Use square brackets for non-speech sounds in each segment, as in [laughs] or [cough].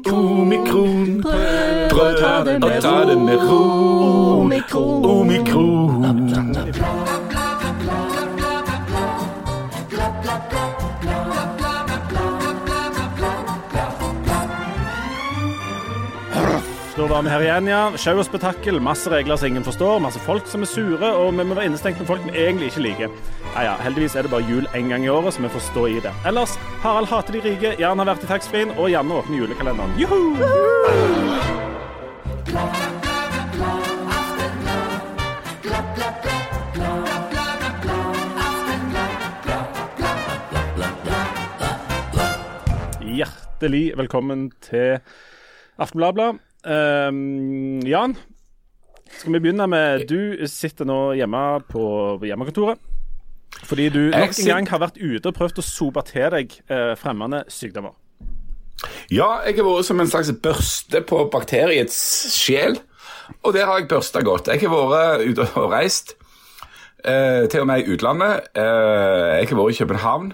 Omikron. Prøv å ta det med ta det med ro. Omikron. Omikron. Var vi her igjen, ja. Show og spetakkel, masse regler som ingen forstår, masse folk som er sure, og vi må være innestengt med folk vi egentlig ikke liker. Ja ja, heldigvis er det bare jul én gang i året, så vi får stå i det. Ellers, Harald hater de rike, Jan har vært i taxfree-en, og Janne åpner julekalenderen. Juhu! Hjertelig velkommen til Aftenbladet. Ehm, Jan, skal vi begynne med Du sitter nå hjemme på hjemmekontoret. Fordi du nok en gang har vært ute og prøvd å sope til deg eh, fremmede sykdommer. Ja, jeg har vært som en slags børste på bakteriets sjel. Og der har jeg børsta godt. Jeg har vært ute og reist, eh, til og med i utlandet. Eh, jeg har vært i København.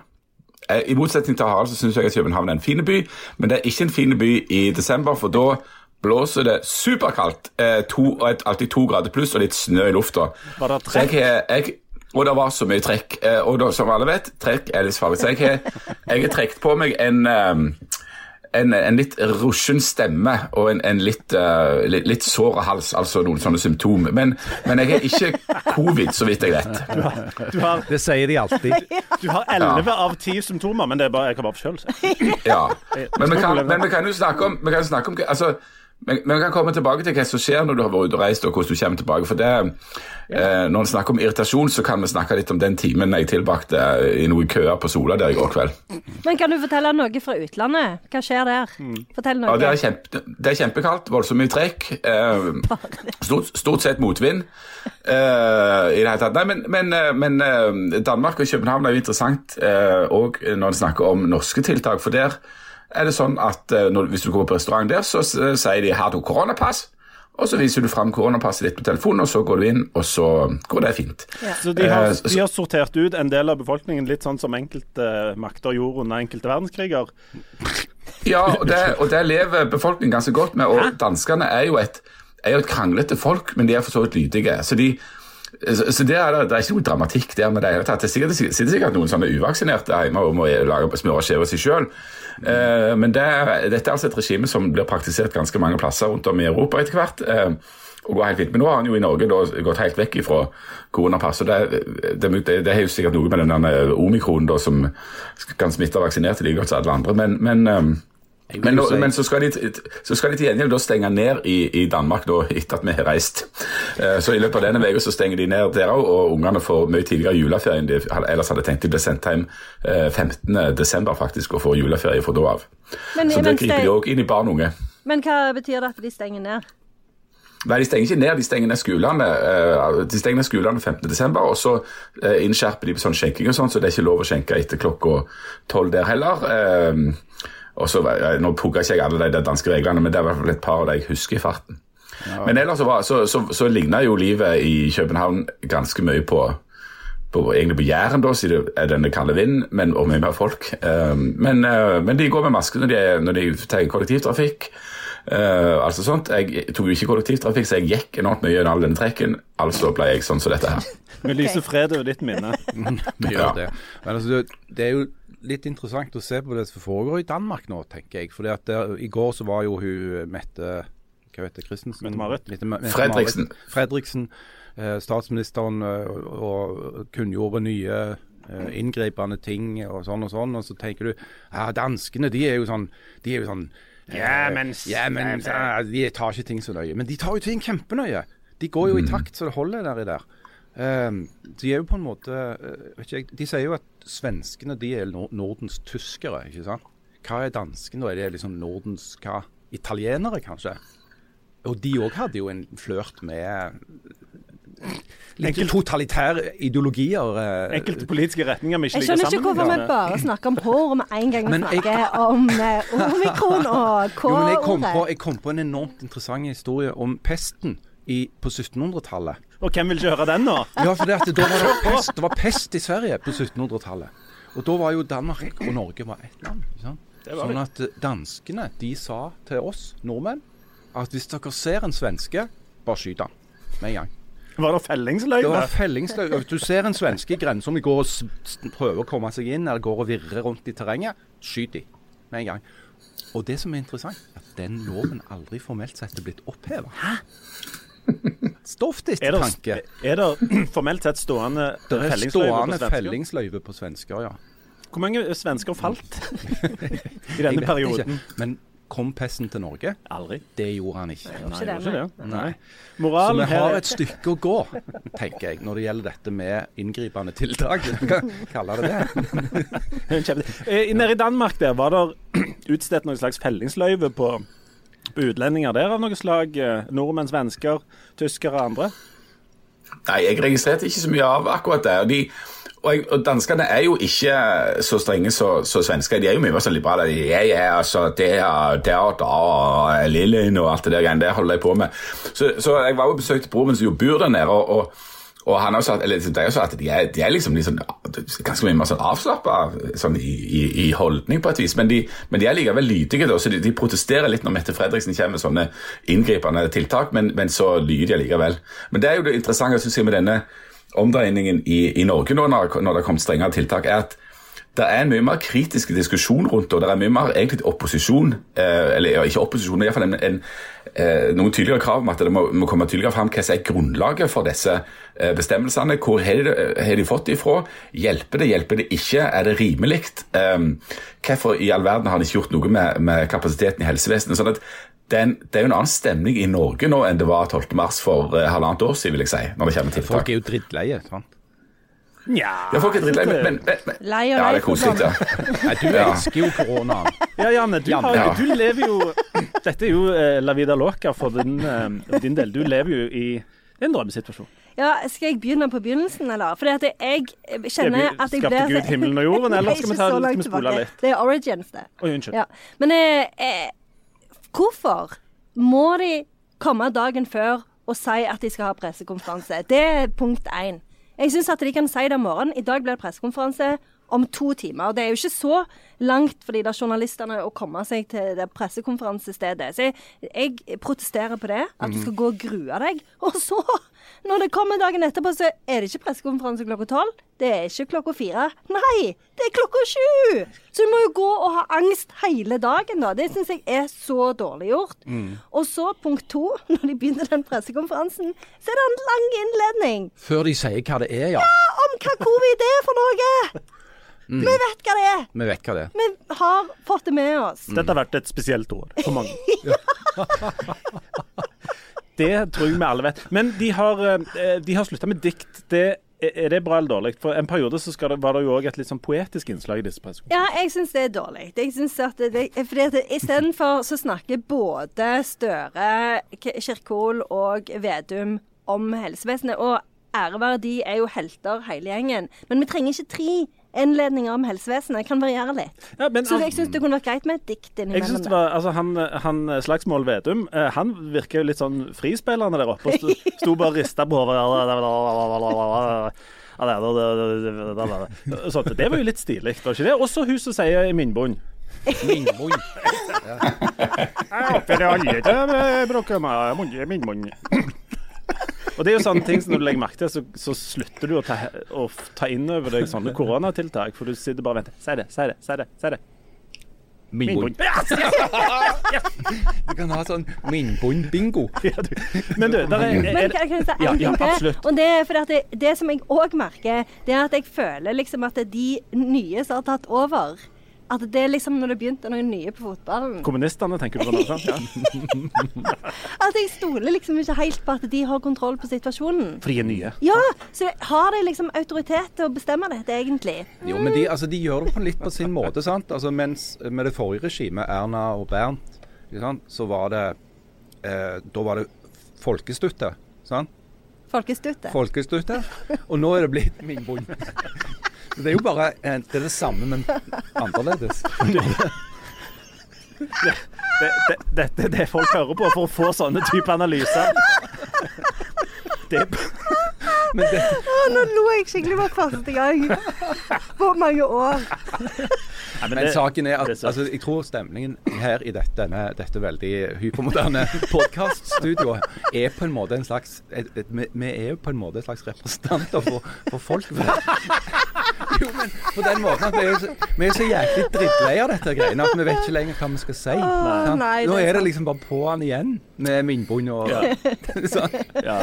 Eh, I motsetning til Harald så syns jeg at København er en fin by, men det er ikke en fin by i desember, for da blåser det superkaldt. Eh, to, alltid to grader pluss og litt snø i lufta. Var det trekk? jeg, jeg, og det var så mye trekk. eh, Og da, som alle vet, trekk er livsfarlig. Så jeg har, jeg har trukket på meg en, eh, en, en litt rusjen stemme og en, en litt, uh, litt, litt sår hals, altså noen sånne symptomer. Men, men jeg har ikke covid, så vidt jeg vet. Du har, Det sier de alltid. [laughs] du har 11 av 10 symptomer, men det er bare jeg kommer opp sjøl. Ja. [laughs] Men vi kan, men vi kan jo snakke om, vi kan snakke om altså, men, men vi kan komme tilbake til hva som skjer når du har vært ute og reist, og hvordan du kommer tilbake. For det, eh, Når en snakker om irritasjon, så kan vi snakke litt om den timen jeg tilbrakte i noen køer på Sola der i går kveld. Men kan du fortelle noe fra utlandet? Hva skjer der? Fortell noe. Ja, det, er kjempe, det er kjempekaldt, voldsomt mye trekk. Eh, stort, stort sett motvind. Eh, i det hele tatt. Nei, men, men, eh, men eh, Danmark og København er jo interessant òg når en snakker om norske tiltak. For der er det sånn at eh, når, hvis du går på restaurant der, så sier de 'har du koronapass'? Og så viser du fram koronapasset ditt på telefonen, og så går du inn, og så går det fint. Så de har, Eh, de har sortert ut en del av befolkningen, litt sånn som enkelte makter gjorde under enkelte verdenskriger. Ja, og det, og det lever befolkningen ganske godt med. Og danskene er jo et, er jo et kranglete folk, men de er for så vidt lydige. Så, de, så, så det, er, det er ikke noe dramatikk der med det hele tatt. Det sikkert, det sitter sikkert noen som er uvaksinerte hjemme og må lage smøre skjeve seg sjøl. Eh, men det dette er altså et regime som blir praktisert ganske mange plasser rundt om i Europa etter hvert. Eh, og går helt fint. Men nå har han jo i Norge gått helt vekk fra koronapass. og det, det, det, det er jo sikkert noe med den omikronen da, som kan smitte vaksinerte like godt som alle andre. Men, men eh, men, nå, men så, skal de, så skal de til gjengjeld stenge ned i, i Danmark da, etter at vi har reist. Eh, Så i løpet av denne uka så stenger de ned der òg, og ungene får mye tidligere juleferie enn de ellers hadde tenkt. De ble sendt hjem eh, 15. desember faktisk og får juleferie fra da av. Men, Så det griper de òg inn i barn og unge. men hva betyr det at de stenger ned? Nei, de stenger ikke ned, de stenger ned skolene. eh, De stenger ned skolene 15. desember, og så eh, innskjerper de på sånn skjenking og sånn, så det er ikke lov å skjenke etter klokka tolv der heller. Og så, Nå pugga ikke jeg alle de danske reglene, men det er i hvert fall et par av de jeg husker i farten. Men ellers så, var, så, så, så ligna jo livet i København ganske mye på på, egentlig på Jæren, da, siden det er denne kalde vinden, men, og mye mer folk. Eh, men, eh, men de går med maske når de, når de tar kollektivtrafikk. Uh, altså sånt. Jeg tok jo ikke kollektivtrafikk, så jeg gikk enormt mye gjennom all denne trekken. Altså ble jeg sånn som dette her. [laughs] Vi lyser fred over ditt minne. Vi [laughs] [laughs] Ja. gjør det. Men altså, det- det er jo litt interessant å se på det som foregår i Danmark nå, tenker jeg. Fordi at der, I går så var jo hun Mette hva heter Christensen? Mette-Marit. Mette- Mette- Fredriksen. Marit Fredriksen. Eh, statsministeren eh, og, og kunngjorde nye eh, inngripende ting og sånn og sånn. Og så tenker du ja, danskene de er jo sånn de er jo sånn Ja, eh, men- ja, men ja, De tar ikke ting så nøye. Men de tar jo ting kjempenøye. De går jo i takt så det holder der i der. Eh, de er jo på en måte eh, vet ikke, jeg, De sier jo at svenskene de er Nordens tyskere, ikke sant? Hva er danskene? da? Er det liksom Nordens hva? Italienere, kanskje? Og de òg hadde jo en flørt med litt Enkelt- totalitære ideologier. eh, Enkelte politiske retninger vi ikke Jeg skjønner ikke hvorfor vi bare snakker om [laughs] hår med en gang vi Men jeg- snakker om eh, [laughs] omikron og k-ordet. jeg kom, på, jeg kom på en enormt interessant historie om pesten i, på 1700-tallet. Og hvem vil ikke høre den nå? Ja, for det, da var det, pest, det var pest i Sverige på 1700-tallet. Og da var jo Danmark og Norge var ett land. Sånn at eh, danskene de sa til oss nordmenn at hvis dere ser en svenske, bare skyt han med en gang. Var det Det var fellingsløy. Hvis du ser en svenske i grensa, de går og prøver å komme seg inn, eller går og virrer rundt i terrenget, skyt de med en gang. Og det som er interessant, er at den loven aldri formelt sett er blitt oppheva. Stoff ditt Er det, tanke. er det [clears throat] formelt sett stående Det er fellingsløype på svensker? fellingsløyve på svensker, ja. Hvor mange svensker falt [laughs] [laughs] i denne perioden? ikke. Men kom pesten til Norge? Aldri. Det gjorde han ikke. Nei, det, ikke det. Nei. Så vi har et stykke å gå, tenker jeg, når det gjelder dette med inngripende tiltak. kalle det det. [laughs] Eh, Nede i Danmark der var det [clears throat] utstedt noe slags fellingsløyve på utlendinger der av noe slag. eh, Nordmenn, svensker, tyskere og andre. Nei, jeg registrerte ikke så mye av akkurat det. Og, de, og, danskene er jo ikke så strenge som svensker. De er jo mye mer sånn liberale. De, ja, ja, altså, det er der og da, og og alt det der der holder jeg på med. Så, så jeg var jo besøkte broren min som jo bor der nede, og, og og han har sagt, eller det er jo så at de er, de er liksom, liksom ganske mye mer sånn avslappa sånn i, i, i holdning på et vis, men de, men de er likevel lydige. Da, så de, de protesterer litt når Mette Fredriksen kommer med sånne inngripende tiltak, men, men så lyder de allikevel. Men det er jo det interessante synes jeg, med denne omdreiningen i, i Norge nå, når, når det har kommet strengere tiltak, er at det er en mye mer kritisk diskusjon rundt det, og det er mye mer egentlig opposisjon, eh, eller ja, ikke opposisjon, men i hvert fall en, en, eh, noen tydeligere krav om at det må, må komme tydeligere fram hva som er grunnlaget for disse eh, bestemmelsene. Hvor har de, har de fått det ifra? Hjelper det, hjelper det ikke? Er det rimelig? Um, hvorfor i all verden har de ikke gjort noe med, med kapasiteten i helsevesenet? Sånn at det er, en, det er jo en annen stemning i Norge nå enn det var 12. mars for eh, halvannet år siden, vil jeg si, når det kommer til. Folk er jo drittleie. sant? Nja Ja, folk er drittlei, men, men, men, men Lei og Ja, det er koselig, ja. [laughs] Nei, du Ja. elsker jo korona. Ja, Janne, du, har, Ja. du lever jo Dette er jo eh, la vida loca for din, eh, din del. Du lever jo i en drømmesituasjon. Ja, Skal jeg begynne på begynnelsen, eller? Fordi at jeg kjenner at jeg Skapte blir Gud himmelen og jorden, eller [laughs] skal vi, ta, skal vi spole litt? Det er origins, det. Oi, unnskyld. Ja. Men eh, eh, hvorfor må de komme dagen før og si at de skal ha pressekonferanse? Det er punkt én. Jeg syns at de kan si det om morgenen. I dag blir det pressekonferanse om to timer. Og det er jo ikke så langt for de der journalistene å komme seg til det pressekonferansestedet. Så jeg, jeg protesterer på det. At du skal gå og grue deg. [laughs] Og så, når det kommer dagen etterpå, så er det ikke pressekonferanse klokka tolv. Det er ikke klokka fire. Nei, det er klokka sju! Så du må jo gå og ha angst hele dagen, da. Det syns jeg er så dårlig gjort. Og så punkt to, [laughs] når de begynner den pressekonferansen, så er det en lang innledning Før de sier hva det er, ja. Ja, om hva covid er for noe. Vi vet hva det er. Vi vet hva det er. Vi har fått det med oss. Dette har vært et spesielt år for mange. [laughs] [laughs] det tror jeg vi alle vet. Men de har, eh, de har slutta med dikt. Det, er det bra eller dårlig? For en periode så det, var det jo òg et litt sånn poetisk innslag i disse pressekonferansene. Ja, jeg syns det er dårlig. Jeg synes at det, fordi at Istedenfor så snakker både Støre, Kirkol og Vedum om helsevesenet. Og ære være de er jo helter hele gjengen. Men vi trenger ikke tre innledninger om helsevesenet. Kan variere litt. Ja, men, Så jeg syns det kunne vært greit med et dikt jeg synes det var, altså han, han Slagsmål Vedum eh, Han virker jo litt sånn frispillende der oppe. Sto, sto bare og rista på hodet. Så det var jo litt stilig, var ikke det? Også hun som sier i min Mingbond. Og det er jo sånne ting som når du legger merke til, så, så slutter du å ta, å ta inn over deg sånne koronatiltak. For du sitter bare og venter. Si det, si det, si det. si det. Mingbond. Ja, Du kan ha sånn minnbånd-bingo. [laughs] ja. Men du, der er, Men er, kan, kan jeg si en Ja, ting ja, til? Og det, er fordi at det, det som jeg òg merker, det er at jeg føler liksom at de nye som har tatt over At det er liksom når det begynte noen nye på fotballen Kommunistene, tenker du på nå? Ja. [laughs] At jeg stoler liksom ikke helt på at de har kontroll på situasjonen. For de er nye. Ja, så har de liksom autoritet til å bestemme dette, egentlig? Jo, men de, altså, de gjør det på litt på sin måte, sant. Altså, mens med det forrige regimet, Erna og Bernt, sant? så var det eh, Da var det folkestøtte. Sant? Folkestøtte. Folkestøtte. Og nå er det blitt mingbond. [laughs] Det er jo bare eh, det, er det samme, men annerledes. Det, det, dette er det folk hører på for å få sånne type analyser. Det, Men det, Å, nå lo jeg skikkelig for første gang på mange år. Nei, men Men det- saken er at er altså, jeg tror stemningen her i dette, denne, dette veldig hypermoderne podkaststudioet er på en måte en slags et, et, vi, vi er jo på en måte en slags representanter for, for folk. [laughs] jo, men på den måten at vi er, så, vi er så jæklig drittlei av dette greiene at vi vet ikke lenger hva vi skal si. sant? nei, Nå er er det liksom bare på'n igjen med munnbind og Ja. [laughs] sånn. Ja.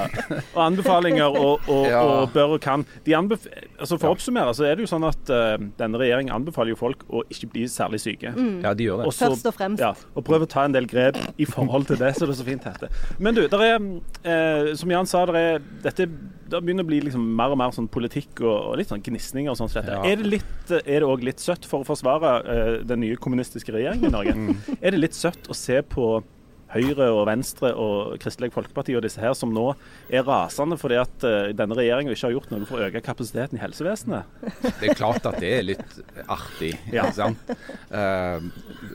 Og anbefalinger og, og, Ja. og bør og kan. De anbef altså For å oppsummere så er det jo sånn at uh, denne regjeringen anbefaler jo folk å ikke bli særlig syke. Ja, de gjør det. Også, Først og fremst. Ja, og prøve å ta en del grep i forhold til det, som det så fint heter. Men du, der er, uh, som Jan sa, der er, dette det begynner å bli liksom mer og mer sånn politikk og, og litt sånn gnisninger og sånn. som dette. Ja. Er det litt, er òg litt søtt for å forsvare uh, den nye kommunistiske regjeringen i Norge? Mm. Er det litt søtt å se på Høyre og Venstre og Kristelig Folkeparti og disse her som nå er rasende fordi at eh, denne regjeringen ikke har gjort noe for å øke kapasiteten i helsevesenet? Det er klart at det er litt artig. Ja. ikke sant? Eh,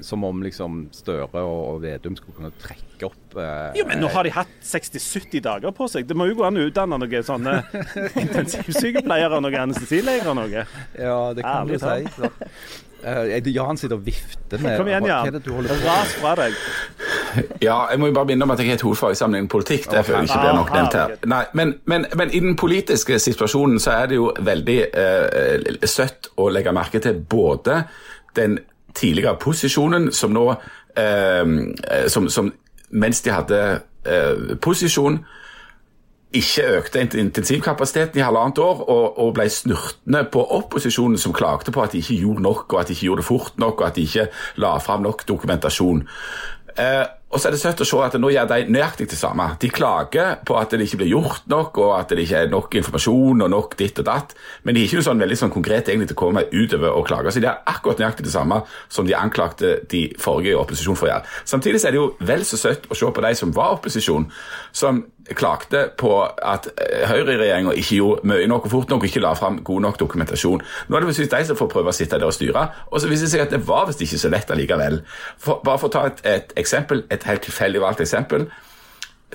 som om liksom Støre og, og Vedum skulle kunne trekke opp eh, Jo, men nå har de hatt 60-70 dager på seg. Det må jo gå an å utdanne noen sånne [laughs] intensivsykepleiere, og noen anestesilegere og noe. Ja, det kan Ærlig du si. Så. Eh, Jan sitter og vifter med Kom igjen, Jan. Ras fra deg. Ja, jeg må jo bare minne om at jeg har et hovedfagsamling i politikk. Derfor jeg ikke blir nok nevnt her. Nei, men, men, men i den politiske situasjonen så er det jo veldig eh, søtt å legge merke til både den tidligere posisjonen som nå eh, som, som mens de hadde eh, posisjon ikke økte intensivkapasiteten i halvannet år, og, og ble snurtende på opposisjonen som klagde på at de ikke gjorde nok, og at de ikke gjorde det fort nok, og at de ikke la fram nok dokumentasjon. Eh, og så er det søtt å se at nå gjør de nøyaktig det samme. De klager på at det ikke blir gjort nok, og at det ikke er nok informasjon og nok ditt og datt, men de er ikke noe sånn veldig sånn konkret egentlig til å komme utover og klage. Så de er akkurat nøyaktig det samme som de anklagte de forrige i opposisjon for å gjøre. Samtidig er det jo vel så søtt å se på de som var opposisjon, som klagde på at høyreregjeringa Høyre-regjeringa ikke gjorde mye nok og fort nok og ikke la fram god nok dokumentasjon. Nå er det visst de som får prøve å sitte der og styre, og så viser det seg at det var visst ikke så lett allikevel. For, bare for å ta et, et eksempel, et helt tilfeldig valgt eksempel.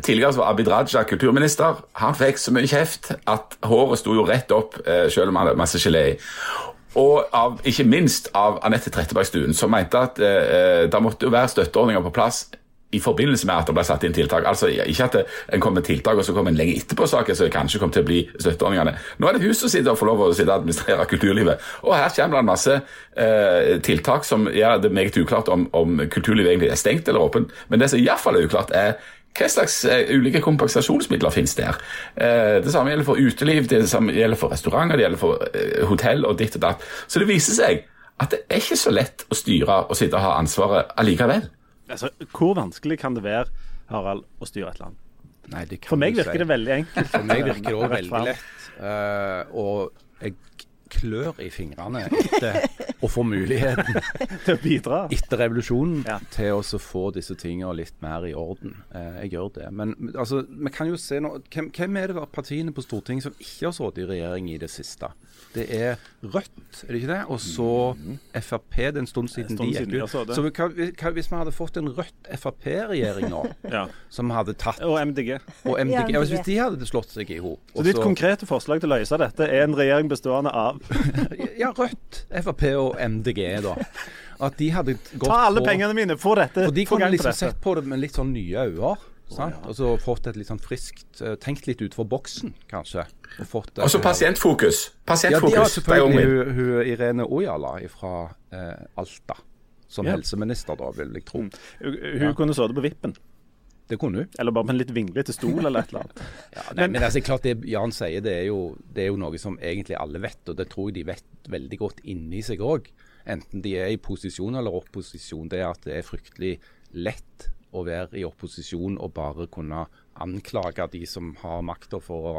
Tidligere så var Abid Raja kulturminister. Han fikk så mye kjeft at håret sto jo rett opp, eh, selv om han hadde masse gelé i. Og av, ikke minst av Anette Trettebergstuen, som mente at eh, det måtte jo være støtteordninger på plass i forbindelse med at det ble satt inn tiltak. Altså Ikke at en kom med tiltak, og så kom en lenge etterpå saken, det kanskje kom til å bli støtteordningene. Nå er det hun som sitter og får lov å sitte og administrere [laughs] kulturlivet. Og her kommer det en masse eh, tiltak som gjør det meget uklart om, om kulturlivet egentlig er stengt eller åpent. Men det som iallfall er uklart, er hva slags eh, ulike kompensasjonsmidler finnes der? Eh, det samme gjelder for uteliv, det samme gjelder for restauranter, det gjelder for eh, hotell og ditt og datt. Så det viser seg at det er ikke så lett å styre og sitte og ha ansvaret allikevel. Altså, hvor vanskelig kan det være, Harald, å styre et land? Nei, det kan For meg virker si. det veldig enkelt. For meg virker det òg veldig lett. Uh, og jeg klør i fingrene etter å få muligheten [laughs] til å bidra. etter revolusjonen Ja. til å få disse tingene litt mer i orden. Eh, jeg gjør det. Men altså, vi kan jo se nå hvem, hvem er det av partiene på Stortinget som ikke har sittet i regjering i det siste? Det er Rødt, er det ikke det? Og så Frp. Det er en stund siden stund de siden de gikk ut. Så vi kan, kan, hvis vi hadde fått en Rødt-Frp-regjering nå, [laughs] Ja. som hadde tatt Og MDG. Og MDG, ja, MDG. Hvis de hadde slått seg i hop Så ditt konkrete forslag til å løse dette er en regjering bestående av [laughs] Ja, Rødt, Frp og MDG, da. At de hadde gått Ta alle på pengene mine, få dette, For de kunne liksom dette. sett på det med litt sånn nye øyne. sant? Og så fått et litt sånn friskt eh, Tenkt litt utenfor boksen, kanskje. Og fått Også pasientfokus. pasientfokus. Ja, de har selvfølgelig hun, hun Irene Ojala fra eh, Alta. Som Ja. helseminister, da, vil jeg tro. Hun, hun kunne sittet på vippen. Det kunne du. Eller bare med en litt vinglete stol eller et eller annet. [laughs] Ja, nei, men altså, klart det Jan sier, det er, jo, det er jo noe som egentlig alle vet, og det tror jeg de vet veldig godt inni seg òg. Enten de er i posisjon eller opposisjon. Det er at det er fryktelig lett å være i opposisjon og bare kunne anklage de som har makta for å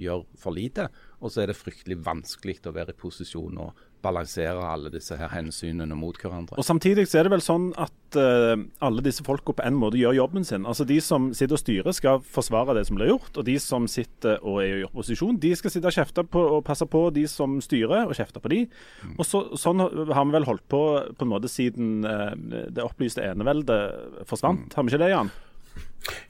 gjøre for lite. Og så er det fryktelig vanskelig å være i posisjon og balansere alle disse her hensynene mot hverandre. Og Samtidig så er det vel sånn at uh, alle disse folka på en måte gjør jobben sin. Altså De som sitter og styrer skal forsvare det som blir gjort, og de som sitter og er i opposisjon, de skal sitte og kjefte på og passe på de som styrer, og kjefte på de. Og så, Sånn har vi vel holdt på på en måte siden uh, det opplyste eneveldet forsvant. Har vi ikke det, Jan?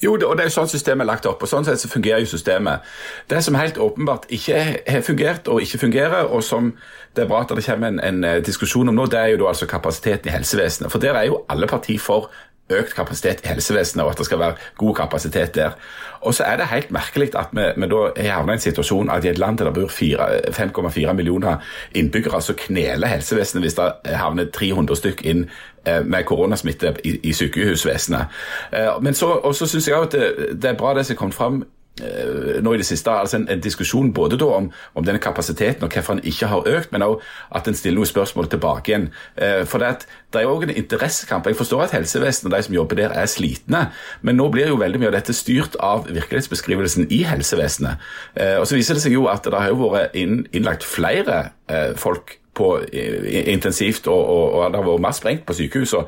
Jo, det, og det er jo sånn systemet er lagt opp, og sånn sett så fungerer jo systemet. Det som helt åpenbart ikke har fungert og ikke fungerer, og som det er bra at det kommer en, en eh, diskusjon om nå, det er jo da altså kapasiteten i helsevesenet. For der er jo alle partier for økt kapasitet i helsevesenet, og at det skal være god kapasitet der. Og så er det helt merkelig at vi, vi da er i en situasjon at i et land der det bor 5,4 millioner innbyggere, så kneler helsevesenet hvis det havner 300 stykk inn eh, med koronasmitte i, i sykehusvesenet. Eh, Men så, og så syns jeg at det, det er bra det som er kommet fram nå i det siste, altså en, en diskusjon både om, om denne kapasiteten og hvorfor den ikke har økt, men også at en stiller noen spørsmål tilbake igjen. Eh, For det, er jo også en interessekamp. Jeg forstår at helsevesenet og de som jobber der er slitne, men nå blir jo veldig mye av dette styrt av virkelighetsbeskrivelsen i helsevesenet. Eh, Og så viser det seg jo at det har jo vært inn, innlagt flere eh, folk på eh, intensivt, og, og, og det har vært mer sprengt på sykehusene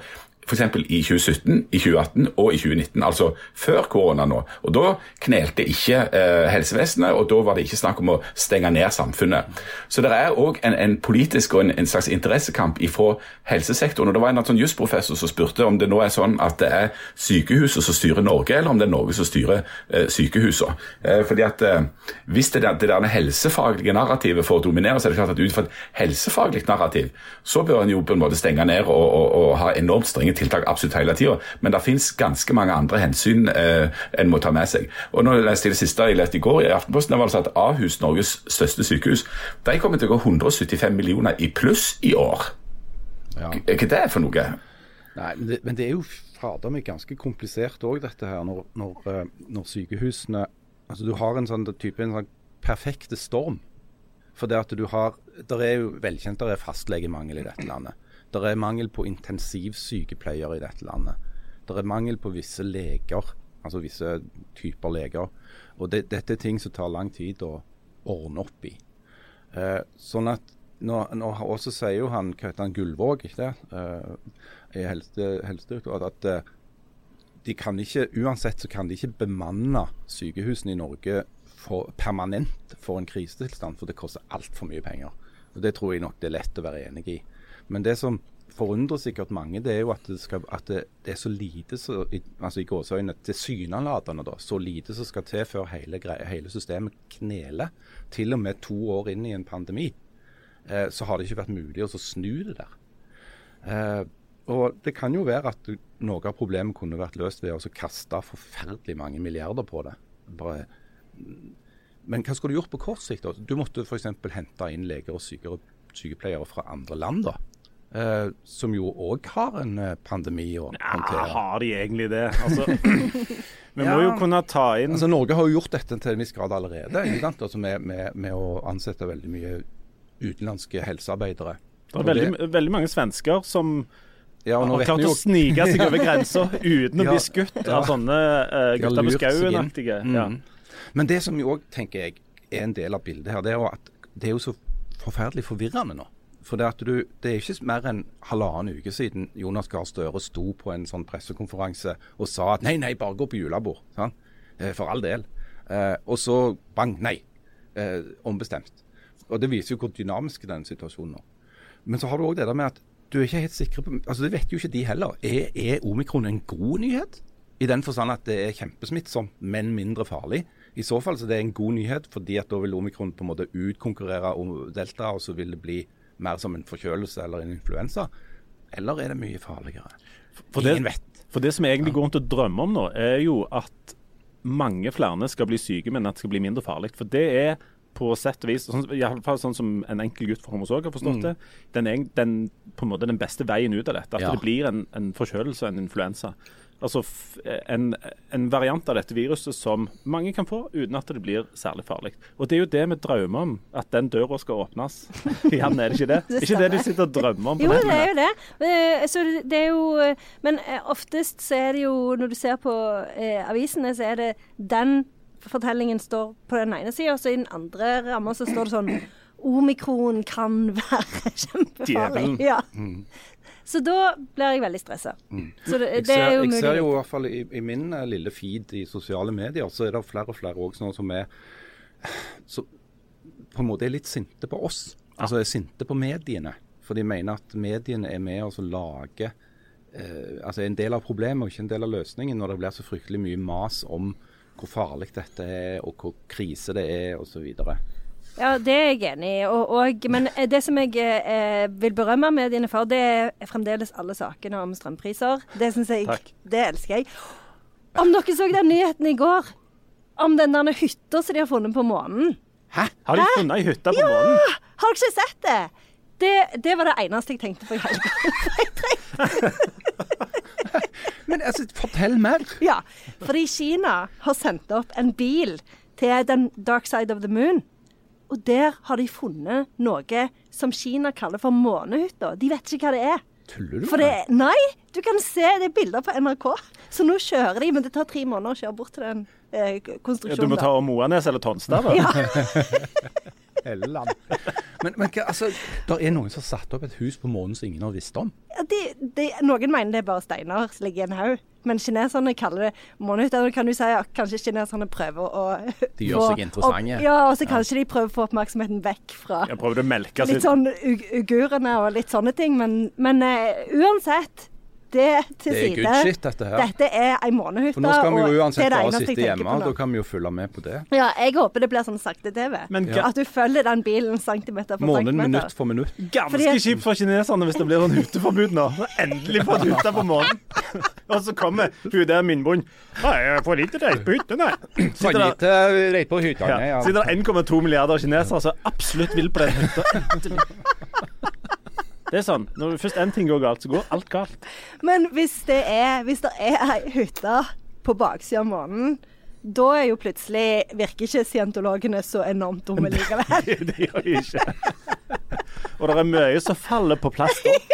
f.eks. i 2017, i 2018 og i 2019, altså før korona nå. Og Da knelte ikke eh, helsevesenet, og da var det ikke snakk om å stenge ned samfunnet. Så det er òg en, en politisk og en, en slags interessekamp fra helsesektoren. og Det var en sånn jusprofessor som spurte om det nå er sånn at det er sykehuset som styrer Norge, eller om det er Norge som styrer eh, sykehusene. Eh, fordi at eh, Hvis det, der, det der helsefaglige narrativet får dominere, så er det klart at ut fra et helsefaglig narrativ, så bør en jo på en måte stenge ned og, og, og ha enormt strenge tiltak absolutt hele tida. Men det finnes ganske mange andre hensyn eh, en må ta med seg. Og nå leste jeg det siste jeg leste i går i Aftenposten, det var det sånn at Ahus, Norges største sykehus, de kommer til å gå 175 millioner i pluss i år. Ja. Hva er det for noe? Nei, men det, men det er jo fader meg ganske komplisert òg, dette her. Når, når, eh, når sykehusene Altså du har en sånn type en sånn perfekte storm. For det at du har Der er jo velkjent der er fastlegemangel i dette landet. Der er mangel på intensivsykepleiere i dette landet. Det er mangel på visse leger, altså visse typer leger. Og det, dette er ting som tar lang tid å ordne opp i. Eh, sånn at nå, nå også sier jo han, hva heter han, Gullvåg, ikke det, eh, Helsedirektoratet, at eh, de kan ikke, uansett så kan de ikke bemanne sykehusene i Norge for, permanent for en krisetilstand, for det koster altfor mye penger. Og Det tror jeg nok det er lett å være enig i. Men det som forundrer sikkert mange, det er jo at det, skal, at det, det er så lite, så, altså i gåseøynene, tilsynelatende, da, så lite som skal til før hele, hele systemet kneler. Til og med to år inn i en pandemi, eh, så har det ikke vært mulig å snu det der. Eh, og Det kan jo være at noe av problemet kunne vært løst ved å kaste forferdelig mange milliarder på det. Bare, men hva skulle du gjort på kort sikt? da? Du måtte f.eks. hente inn leger og sykepleiere fra andre land, da. Eh, som jo òg har en eh, pandemi å Ja, har de egentlig det? Altså, [clears throat] vi Ja. må jo kunne ta inn Altså, Norge har jo gjort dette til en viss grad allerede? Altså, med, med, med å ansette veldig mye utenlandske helsearbeidere. Det er veldig, veldig, veldig mange svensker som ja, har klart å snike seg over [laughs] grensa uten å bli skutt ja. av sånne uh, gutter seg skauen-aktige. Ja. Mhm. Men det som jo òg tenker jeg er en del av bildet her, det er jo at det er jo så forferdelig forvirrende nå. For det, du, det er ikke mer enn halvannen uke siden Jonas Gahr Støre sto på en sånn pressekonferanse og sa at nei, nei, bare gå på julebord. Sant? Eh, For all del. Eh, og så bang, nei. Eh, ombestemt. Og Det viser jo hvor dynamisk denne situasjonen er. Men så har du òg det der med at du er ikke helt sikker på altså Det vet jo ikke de heller. Er, er omikron en god nyhet? I den forstand at det er kjempesmittsomt, men mindre farlig. I så fall så det er en god nyhet, fordi at da vil omikron på en måte utkonkurrere om delta, og så vil det bli mer som en forkjølelse eller en influensa. Eller er det mye farligere? For det, vet. For det som jeg egentlig går rundt og drømmer om nå, er jo at mange flere skal bli syke, men at det skal bli mindre farlig. For det er på sett og vis, sånn, i alle fall sånn som en enkel gutt fra Homosog har forstått det, den, den, på en måte den beste veien ut av dette. At Ja. det blir en, en forkjølelse og en influensa. Altså en, en variant av dette viruset som mange kan få uten at det blir særlig farlig. Og det er jo det vi drømmer om, at den døra skal åpnes. [laughs] Jan, er det ikke det? [laughs] Det ikke det du sitter og drømmer om? på Jo, det er jo det. Eh, Så det er jo eh, Men eh, oftest så er det jo Når du ser på eh, avisene, så er det den fortellingen står på den ene sida, og så i den andre ramma så står det sånn [clears throat] Omikron kan være [laughs] kjempefarlig. Ja. Så da blir jeg veldig stressa. Så det, Jeg er ser, jo jeg ser jo i hvert fall i, i min eh, lille feed i sosiale medier, så er det flere og flere også sånne som er så på en måte er litt sinte på oss. Altså er sinte på mediene. For de mener at mediene er med oss og lager eh, altså en del av problemet og ikke en del av løsningen når det blir så fryktelig mye mas om hvor farlig dette er, og hvor krise det er, osv. Ja, det er jeg enig i. Og, og, men det som jeg eh, vil berømme mediene for, det er fremdeles alle sakene om strømpriser. Det synes jeg, Takk. det elsker jeg. Om dere så den nyheten i går, om den der hytta som de har funnet på månen. Hæ? Har de funnet ei hytte på månen? Har dere ikke sett det? det? Det var det eneste jeg tenkte på i helga. [laughs] Men altså, fortell mer! Ja, fordi Kina har sendt opp en bil til den dark side of the moon. Og der har de funnet noe som Kina kaller for månehytta. De vet ikke hva det er. Tuller du? For det Nei, du kan se det er bilder på NRK. Så nå kjører de, men det tar tre måneder å kjøre bort til den eh, Ja, konstruksjonen. du må ta Moanes eller Tonstad, da. Ja. [laughs] Helland. Men, men altså, det er noen som har satt opp et hus på månen som ingen har visst om. Ja, De, de, noen mener det er bare steiner som ligger i en haug, men kineserne kaller det månehytte. Da kan du si at kanskje kineserne prøver å [laughs] De gjør få seg interessante. Og, Ja, og så kanskje de prøver å få oppmerksomheten vekk fra Jeg å melke litt sånn ugurene og litt sånne ting. Men, men uh, uansett, det til Det er good shit, dette her. Dette er ei månehytte. For nå skal vi jo uansett bare sitte hjemme, da kan vi jo følge med på det. Ja, jeg håper det blir sånn sakte-TV. Ja. At du følger den bilen centimeter for Månen centimeter. minutt for minutt. Ganske kjipt for kineserne hvis det blir sånn hytteforbud nå. Endelig fått hytte på månen. Og så kommer hun der minnebunnen. Nei, jeg får lite reise på hytta, nei. Sitter der- på hytta. Ja. Sitter det 1,2 milliarder kinesere som absolutt vil på den hytta. Det er sånn. Når først én ting går galt, så går alt galt. Men hvis det er, hvis det er ei hytte på baksida av månen, da er jo plutselig virker ikke scientologene så enormt dumme likevel. Det, [laughs] det gjør de ikke. Og det er mye som faller på plass da. [laughs]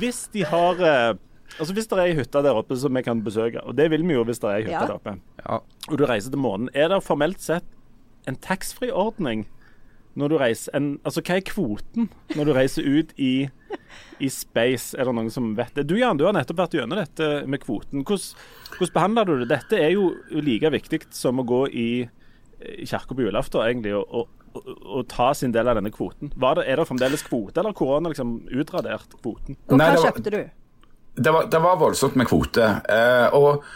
Hvis de har eh, Altså Hvis det er ei hytte der oppe som vi kan besøke, og det vil vi jo hvis det er ei hytte Ja. der oppe, Ja. og du reiser til månen, er det formelt sett en taxfree-ordning når du reiser en, Altså hva er kvoten når du reiser ut i, i space? Er det noen som vet det? Du Jan, du har nettopp vært gjennom dette med kvoten. Hvordan, hvordan behandler du det? Dette er jo like viktig som å gå i, i kirka på julaften, egentlig, og, og, og, ta sin del av denne kvoten. Var det, er det fremdeles kvote, eller korona liksom utradert kvoten? Og hva var- kjøpte du? Det var, det var voldsomt med kvote. Eh, og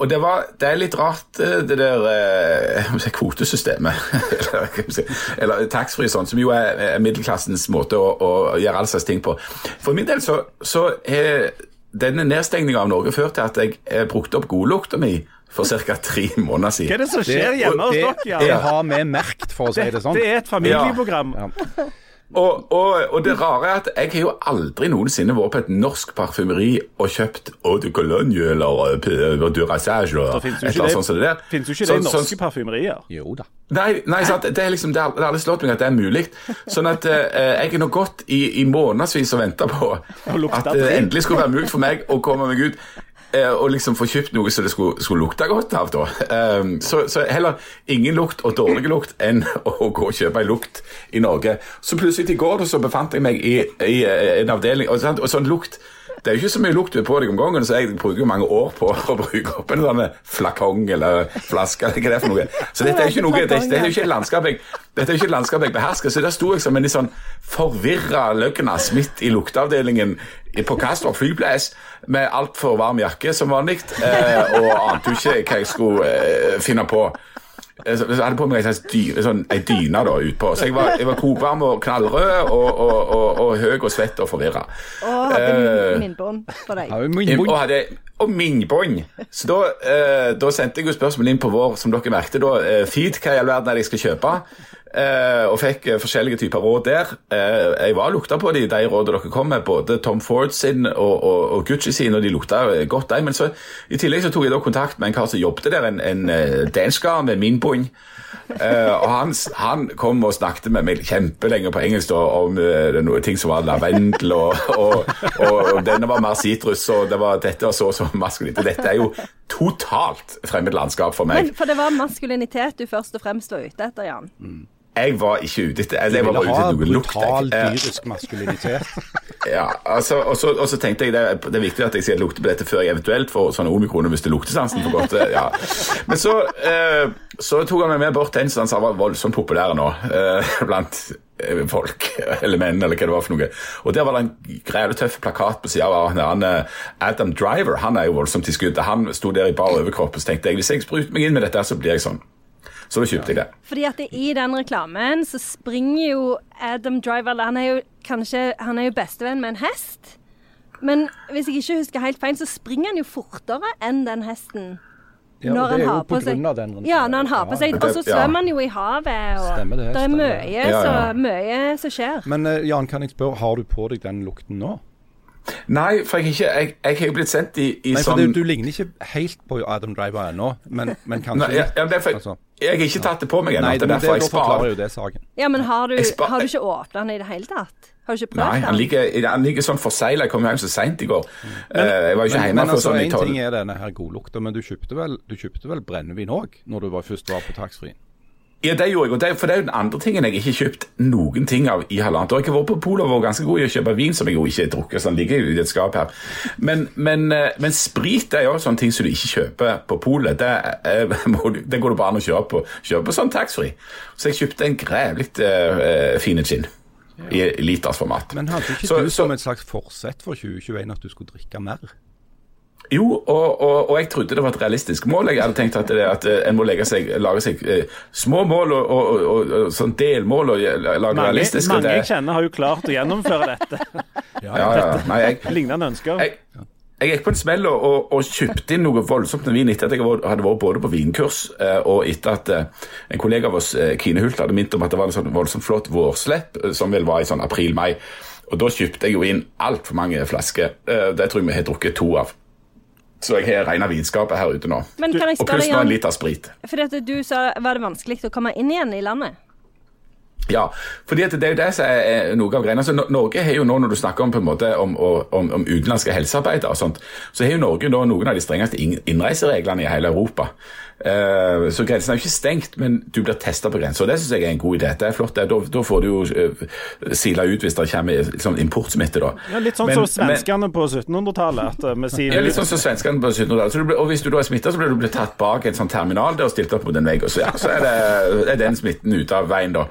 og det, var, det er litt rart, eh, det der eh, [laughs] kvotesystemet. [laughs] eller eller taxfree, sånn, som jo er, er middelklassens måte å, å gjøre alle slags ting på. For min del så, så er denne nedstengninga av Norge ført til at jeg brukte opp godlukta mi for ca. tre måneder siden. Hva er det som skjer hjemme hos det, dere? det har vi merket, for å si det sånn. Det er et familieprogram. Ja. Og, og, og det rare er at jeg har jo aldri noensinne vært på et norsk parfymeri og kjøpt Eau de Cologne eller uh, Durasage Det et eller annet sånt som det der. finnes jo ikke det i norske sånn- parfymerier. Jo da. Nei, nei sant? Det, er liksom, det, har, aldri slått meg at det er mulig. Sånn at eh, jeg har nå gått i, i månedsvis og venta på at det endelig skulle være mulig for meg å komme meg ut eh, og liksom få kjøpt noe som det skulle, skulle lukte godt av. da. Um, så, så heller ingen lukt og dårlig lukt enn å gå og kjøpe en lukt i Norge. Så plutselig i går så befant jeg meg i, i eh, en avdeling, og, og sånn lukt det er jo ikke så mye lukt på deg om gangen, så jeg bruker mange år på [laughs] å bruke opp en sånn flakong eller flaske eller hva det er for noe. Så dette er jo ikke noe, dette, det er jo ikke et landskap jeg, dette er ikke et landskap jeg behersker. Så der sto jeg som en litt sånn forvirra løgnas midt i lukteavdelingen på Kastrup flyplass med altfor varm jakke som vanlig, eh, og ante jo ikke hva jeg skulle eh, finne på. Eh, Så jeg hadde på meg slags dyne, sånn, ei dyne da utpå. Så jeg var, jeg var kokvarm og knallrød og, og, og, og høy og svett og forvirra. Og hadde uh, min minnbånd for deg. Ja, men- Og, hadde, og minnbånd. Så da, uh, da sendte jeg jo spørsmålet inn på vår, som dere merkte, da, uh, feed, hva i all verden er det jeg skal kjøpe. Eh, og fikk eh, forskjellige typer råd der. Eh, jeg var lukta på de, de rådene dere kom med, både Tom Ford sin og, og, og Gucci sin, og de lukta eh, godt, de. Men så, i tillegg så tok jeg da kontakt med en kar som jobbet der, en, en eh, dansker med minnbånd. Eh, og han, han kom og snakket med meg kjempelenge på engelsk da, om eh, noe ting som var lavendel, og, og, og, og denne var mer sitrus, og det var, dette var så og så maskulint. Dette er jo totalt fremmed landskap for meg. Men, for det var maskulinitet du først og fremst var ute etter, Jan. Jeg var ikke ute etter altså, Jeg var bare ute etter noe lukt. ville ha Eh, dyrisk maskulinitet. [laughs] Ja, altså, og, så, og så tenkte jeg det, det er viktig at jeg skal lukte på dette før jeg eventuelt får sånne omikroner hvis det luktesansen for godt. [laughs] Ja. Men så, eh, så tok han meg med bort til en som han sa var voldsomt populær nå eh, blant eh, folk, eller menn, eller hva det var for noe. Og der var det en grevlig tøff plakat på sida av han, han eh, Adam Driver. Han er jo voldsomt i skuddet. Han sto der i bar overkropp og så tenkte jeg hvis jeg spruter meg inn med dette, så blir jeg sånn. Så da kjøpte jeg det. Fordi at det, i den reklamen så springer jo Adam Driver Han er jo kanskje Han er jo bestevenn med en hest. Men hvis jeg ikke husker helt feil, så springer han jo fortere enn den hesten. Ja, når han er jo har på seg grunn av den Ja, når han har på seg Og så svømmer han jo i havet, og Stemmer det, det er mye. Så, mye som skjer. Men eh, Jan, kan jeg spørre, har du på deg den lukten nå? Nei, for jeg, ikke, jeg, jeg har jo blitt sendt i, i Nei, for sånn det, Du ligner ikke helt på Adam Driver ennå, men, men kanskje Nei, ja, ja, det er for, altså. Jeg har ikke tatt det på meg ennå. Det det, er derfor jeg sparer. jo det saken. Ja, men har du, har du ikke åpnet den i det hele tatt? Har du ikke prøvd Nei, han den? ligger, han ligger sånn forsegla. Jeg kom hjem så seint i går. Eh, jeg var jo ikke Men, hjemme før altså, sånn i en Én ting er denne her godlukta, men du kjøpte vel, du kjøpte vel brennevin òg, når du var, først var på taxfree? Ja, det gjorde jeg, og det, for det er jo den andre tingen jeg ikke har kjøpt noen ting av i halvannet år. Jeg har vært på polet og vært ganske god i å kjøpe vin, som jeg jo ikke har drukket, så den ligger jo i et skap her. Men, men, eh, men sprit er jo sånne ting som du ikke kjøper på polet. Det, [laughs] du- det går det bare an å kjøpe på, kjøpe på sånn taxfree. Så jeg kjøpte en grevlig uh, fine gin i litersformat. Men hadde ikke Så- du så- som et slags forsett for 2021 at du skulle drikke mer? Jo, og, og, og jeg trodde det var et realistisk mål. Jeg hadde tenkt at, det, at eh, en må legge seg, lage seg eh, små mål og, og, og, og sånn delmål og lage Mange, realistiske. mange det- jeg kjenner, har jo klart å gjennomføre dette. [laughs] ja, ja, Nei, jeg, [laughs] Lignende ønsker. jeg, jeg gikk på en smell og, og, og kjøpte inn noe voldsomt med vin etter at jeg hadde vært både på vinkurs eh, og etter at eh, en kollega av oss, Kine Hult, hadde minnet om at det var en sånn voldsomt flott vårslepp som vel var i sånn april-mai. Og da kjøpte jeg jo inn altfor mange flasker. Det tror jeg vi har drukket to av. Så jeg har regna vinskapet her ute nå. Men kan jeg Og spørre pluss nå en liter sprit. fordi at du sa var det vanskelig å komme inn igjen i landet? Ja, fordi det er jo det som er er noe av greiene. Altså, Norge har jo nå, når du snakker om på en måte om, om, om utenlandske helsearbeidere og sånt, så har jo Norge nå noen av de strengeste innreisereglene i hele Europa. Eh, så grensen er jo ikke stengt, men du blir testa på grensa. Det syns jeg er en god idé. Det er flott. Da, da får du jo uh, sila ut hvis det kommer sånn importsmitte, da. Ja, litt sånn Men- som men- svenskene på 1700-tallet. At eh, Ja, litt sånn som svenskene på 1700-tallet. Så du ble- Og hvis du da er smitta, så blir du tatt bak en sånn terminal der og stilt opp mot en vegg, og så, ja, så er, det, er den smitten ute av veien, da.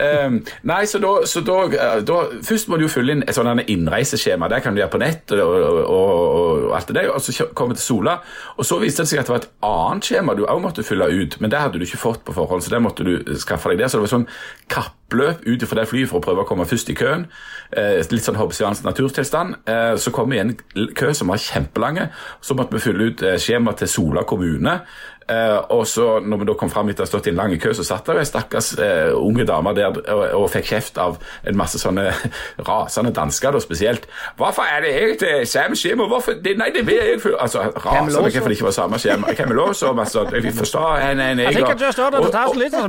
Ehm, nei, så da, så da, eh, da Først må du jo fylle inn et sånt innreiseskjema. Det kan du gjøre på nett og, og, og, og alt det der. Og så komme til Sola. Og så viste det seg at det var et annet skjema du òg måtte fylle ut, men det hadde du ikke fått på forhånd, så det måtte du skaffe deg der. Så det var sånn kappløp ut fra det flyet for å prøve å komme først i køen. Eh, litt sånn hobbesiansk naturtilstand. Eh, så kom vi i en kø som var kjempelange. Så måtte vi fylle ut eh, skjema til Sola kommune. Eh, og så når vi da kom fram etter å ha stått i en lang kø, så satt det ei en stakkars eh, unge dame der og, og fikk kjeft av en masse sånne [laughs] rasende dansker, da spesielt. 'Hvorfor er det egentlig Sam skjema? Hvorfor det, Nei, det vil jeg ikke Altså, rasende hvorfor det ikke var samme skjema. Camelot og masse Jeg forstår er en I think I just ordered a Og- thousand liters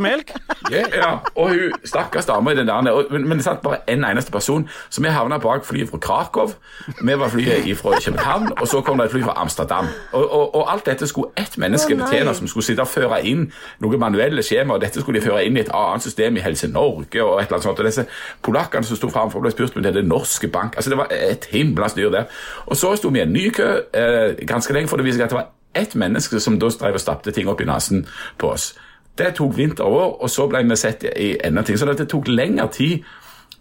ja, ja, og hun stakkars dama i den der og, Men, men det satt bare en eneste person. Så vi havna bak flyet fra Krakow. Vi var flyet fra København, og så kom det et fly fra Amsterdam. Og, og, og alt dette skulle ett menneske Å, nei. som skulle sitte og føre inn noen manuelle skjema. Og dette skulle de føre inn i et annet system i Helse Norge og et eller annet sånt. Og disse polakkene som sto framfor, ble spurt om det er det norske bank. Altså Det var et himla styr der. Og så sto vi i en ny kø eh, ganske lenge, for det viste seg at det var ett menneske som da drev og stappte ting opp i nesen på oss. Det tok vinter og år, og så ble vi sett i enda ting. Så det tok lengre tid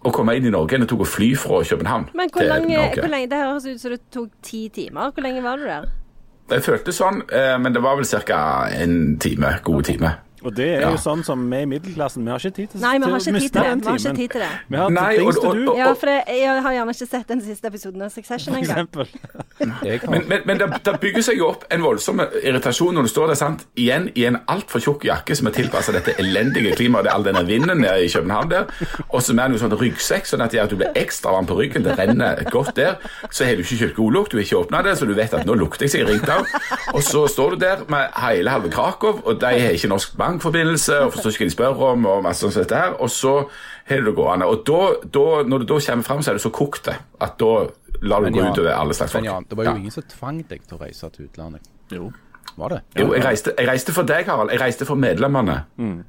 å komme inn i Norge enn det tok å fly fra København Men hvor til Norge. hvor lenge Det høres ut som det tok ti timer. Hvor lenge var du der? Det føltes sånn, eh, men det var vel ca. en time. Gode time. Og det er Ja. jo sånn som vi i middelklassen, vi har ikke tid til, Nei, vi har ikke tid til det. Vi har ikke tid til det. Vi har Nei, og- og- og- Ja, for jeg, jeg har gjerne ikke sett den siste episoden av Succession engang. Men, men, men det, det bygger seg jo opp en voldsom irritasjon når du står der sant, igjen i en altfor tjukk jakke som er tilpasset dette elendige klimaet, det er all denne vinden nede i København der, og så er noe sånn ryggsekk, sånn at det gjør at du blir ekstra varm på ryggen, det renner godt der. Så har du ikke kjøpt godlukt, du har ikke åpna det, så du vet at nå lukter jeg seg ringt av. Og så står du der med hele halve Krakow, og de har ikke norsk bankforbindelse, og forstår ikke hva de spør om, og masse sånt som dette her, og så har du det gående. Og da, da, når du da kommer fram, så er det så kokt at da lar du gå Jan, utover alle slags folk. men ja, det var jo Ja. ingen som tvang deg til å reise til utlandet. Jo. Var det? Jo, jeg reiste, jeg reiste for deg, Harald. Jeg reiste for medlemmene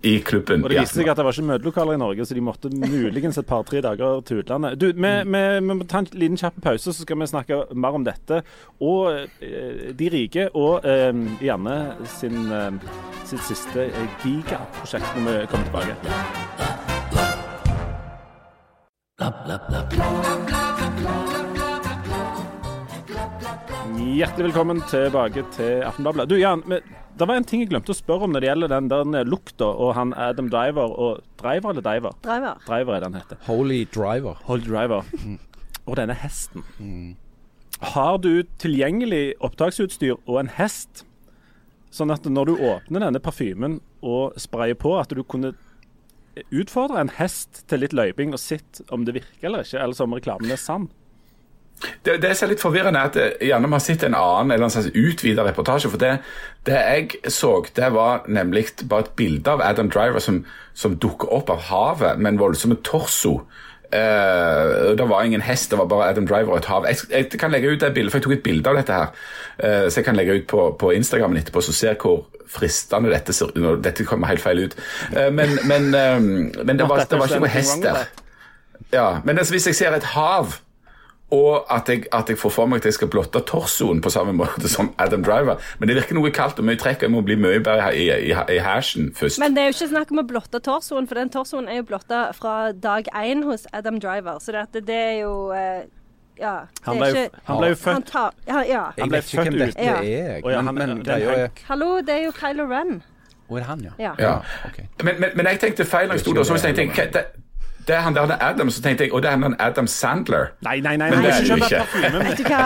i klubben. Og det viste seg at det var ikke møtelokaler i Norge, så de måtte muligens et par-tre dager til utlandet. Du, vi, vi, vi må ta en liten kjapp pause, så skal vi snakke mer om dette. Og eh, de rike, og eh, Janne sin, eh, sitt siste eh, gigaprosjekt når vi kommer tilbake. Hjertelig velkommen tilbake til Aftenbladet. Du, Jan, det var en ting jeg glemte å spørre om når det gjelder den der lukta og han Adam Driver og Driver eller Diver? Driver. Driver er det han heter. Holy Driver. Holy Driver. Og denne hesten. Har du tilgjengelig opptaksutstyr og en hest, sånn at når du åpner denne parfymen og sprayer på, at du kunne utfordre en hest til litt løyping og sett om det virker eller ikke, eller om reklamen er sann? Det, det som er litt forvirrende, er at eh, gjerne vi har sett en annen eller en slags utvida reportasje. For det, det jeg så, det var nemlig bare et bilde av Adam Driver som, som dukker opp av havet med en voldsom torso. Uh, det var ingen hest, det var bare Adam Driver og et hav. Jeg, jeg kan legge ut det bildet, for jeg tok et bilde av dette her. Uh, så jeg kan legge ut på, på Instagrammen etterpå, så ser hvor fristende dette ser ut. Dette kommer helt feil ut. Uh, men, men, men det, var, det var ikke noe hest der. Ja, men altså, hvis jeg ser et hav, og at jeg, at jeg får for meg at jeg skal blotte torsoen på samme måte som Adam Driver. Men det virker noe kaldt og mye trekk, og jeg må bli mye bedre i, i, i hashen først. Men det er jo ikke snakk om å blotte torsoen, for den torsoen er jo blotta fra dag én hos Adam Driver. Så det, det er jo eh, Ja. Det Han ble, er jo, ikke han ble jo han født tar, ja, ja. Han Jeg ble vet ikke født hvem dette er, jeg. Ja, men, men det er er Hallo, det er jo Kylo Ren. Å, er det han, ja? Ja. Ja. ok. Men, men, men jeg tenkte feil når jeg sto der, det, er han der er Adam, så tenkte jeg, og det er han Adam Sandler. Nei, nei, nei, Men nei det er ikke jo av. Vet du hva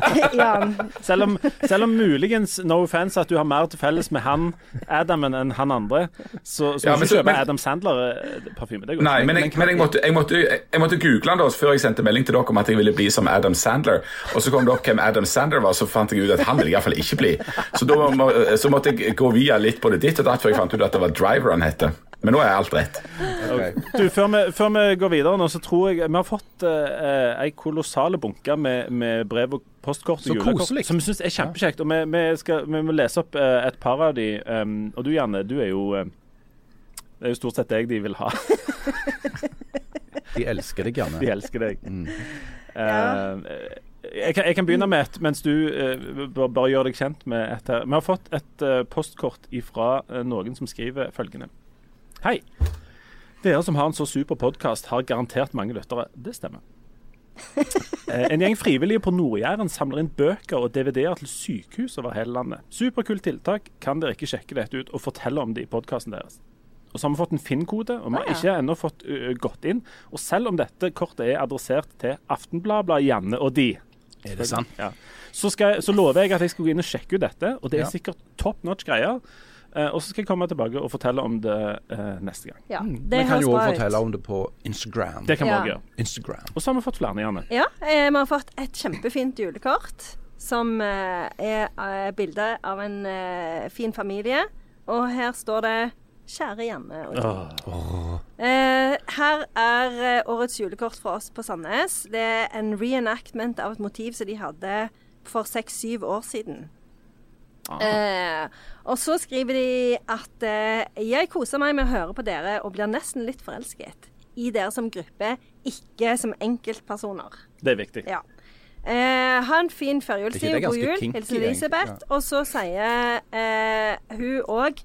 [laughs] Jan, Selv om, selv om muligens, no offense, at du har mer til felles med han Adamen enn han andre, så, så Ja, må men du så- kjøpe men- Adam Sandler-parfyme. Nei, ikke. men jeg, men jeg, måtte, jeg, måtte, jeg måtte google han da før jeg sendte melding til dere om at jeg ville bli som Adam Sandler. Og så kom det opp hvem Adam Sandler var, så fant jeg ut at han ville iallfall ikke bli. Så da må, så måtte jeg gå via litt på det ditt og datt før jeg fant ut at det var Driver han het. Men nå er alt rett. Okay. Du, før vi, før vi går videre nå, så tror jeg Vi har fått uh, ei kolossale bunke med, med brev og postkort Så og julekort koselig. som vi syns er kjempekjekt. Og vi, vi, skal, vi må lese opp eh, et par av de. Um, og du, Janne, du er jo eh, Det er jo stort sett deg de vil ha. De elsker deg Janne. [laughs] De elsker deg. Mm. Uh, jeg, kan, jeg kan begynne med et, mens du uh, bare, bare gjør deg kjent med et her. Vi har fått et uh, postkort fra noen som skriver følgende. Hei. Dere som har en så super podkast, har garantert mange lyttere. Det stemmer. [laughs] Eh, En gjeng frivillige på Nord-Jæren samler inn bøker og DVD-er til sykehus over hele landet. Superkult tiltak. Kan dere ikke sjekke dette ut og fortelle om det i podkasten deres? Og så har vi fått en Finn-kode, og vi har ikke ennå fått gått inn. Og selv om dette kortet er adressert til Aftenbladet, Janne og de, Er det sant? ja, så, skal, jeg- så lover jeg at jeg skal gå inn og sjekke ut dette. Og det er Ja. sikkert top notch greier. Eh, og så skal jeg komme tilbake og fortelle om det uh, neste gang. Ja, Vi kan jo også fortelle ut. om det på Instagram. Det kan vi Ja. gjøre. Instagram. Og så har vi fått flere, Janne. Ja, eh, vi har fått et kjempefint julekort som eh, er eh, bilde av en eh, fin familie. Og her står det 'Kjære Janne og Oh. Eh, her er eh, årets julekort fra oss på Sandnes. Det er en reenactment av et motiv som de hadde for seks-syv år siden. Eh, og så skriver de at eh, jeg koser meg med å høre på dere og blir nesten litt forelsket i dere som gruppe, ikke som enkeltpersoner. Det er viktig. Ja. Eh, ha en fin førjulstid og god jul. Hilsen. Elisabeth. Og så sier eh, hun òg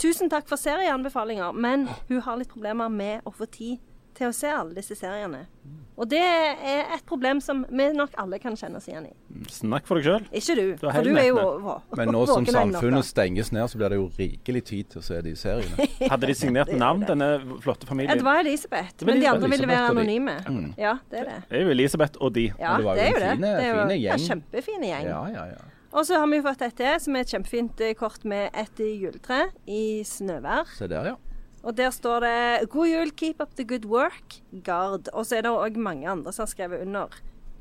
tusen takk for serieanbefalinger, men hun har litt problemer med å få tid til å se alle disse seriene. Og det er et problem som vi nok alle kan kjenne oss igjen i. Snakk for deg sjøl. Ikke du, Du for du er jo vå- Men nå som samfunnet stenges ned, så blir det jo rikelig tid til å se de seriene. [laughs] Hadde de signert er navn, denne flotte familien? det var Elisabeth, men de andre ville være anonyme. anonyme. Ja, det er det. Det er jo Elisabeth og de. Ja, det var jo det er en jo det. fine- det er jo en ja, gjeng. kjempefine gjeng. Ja, ja, ja. Og så har vi jo fått dette, som er et kjempefint kort med et juletre i snøvær. Se der, ja. Og der står det 'God jul, keep up the good work', Gard. Og så er det òg mange andre som har skrevet under.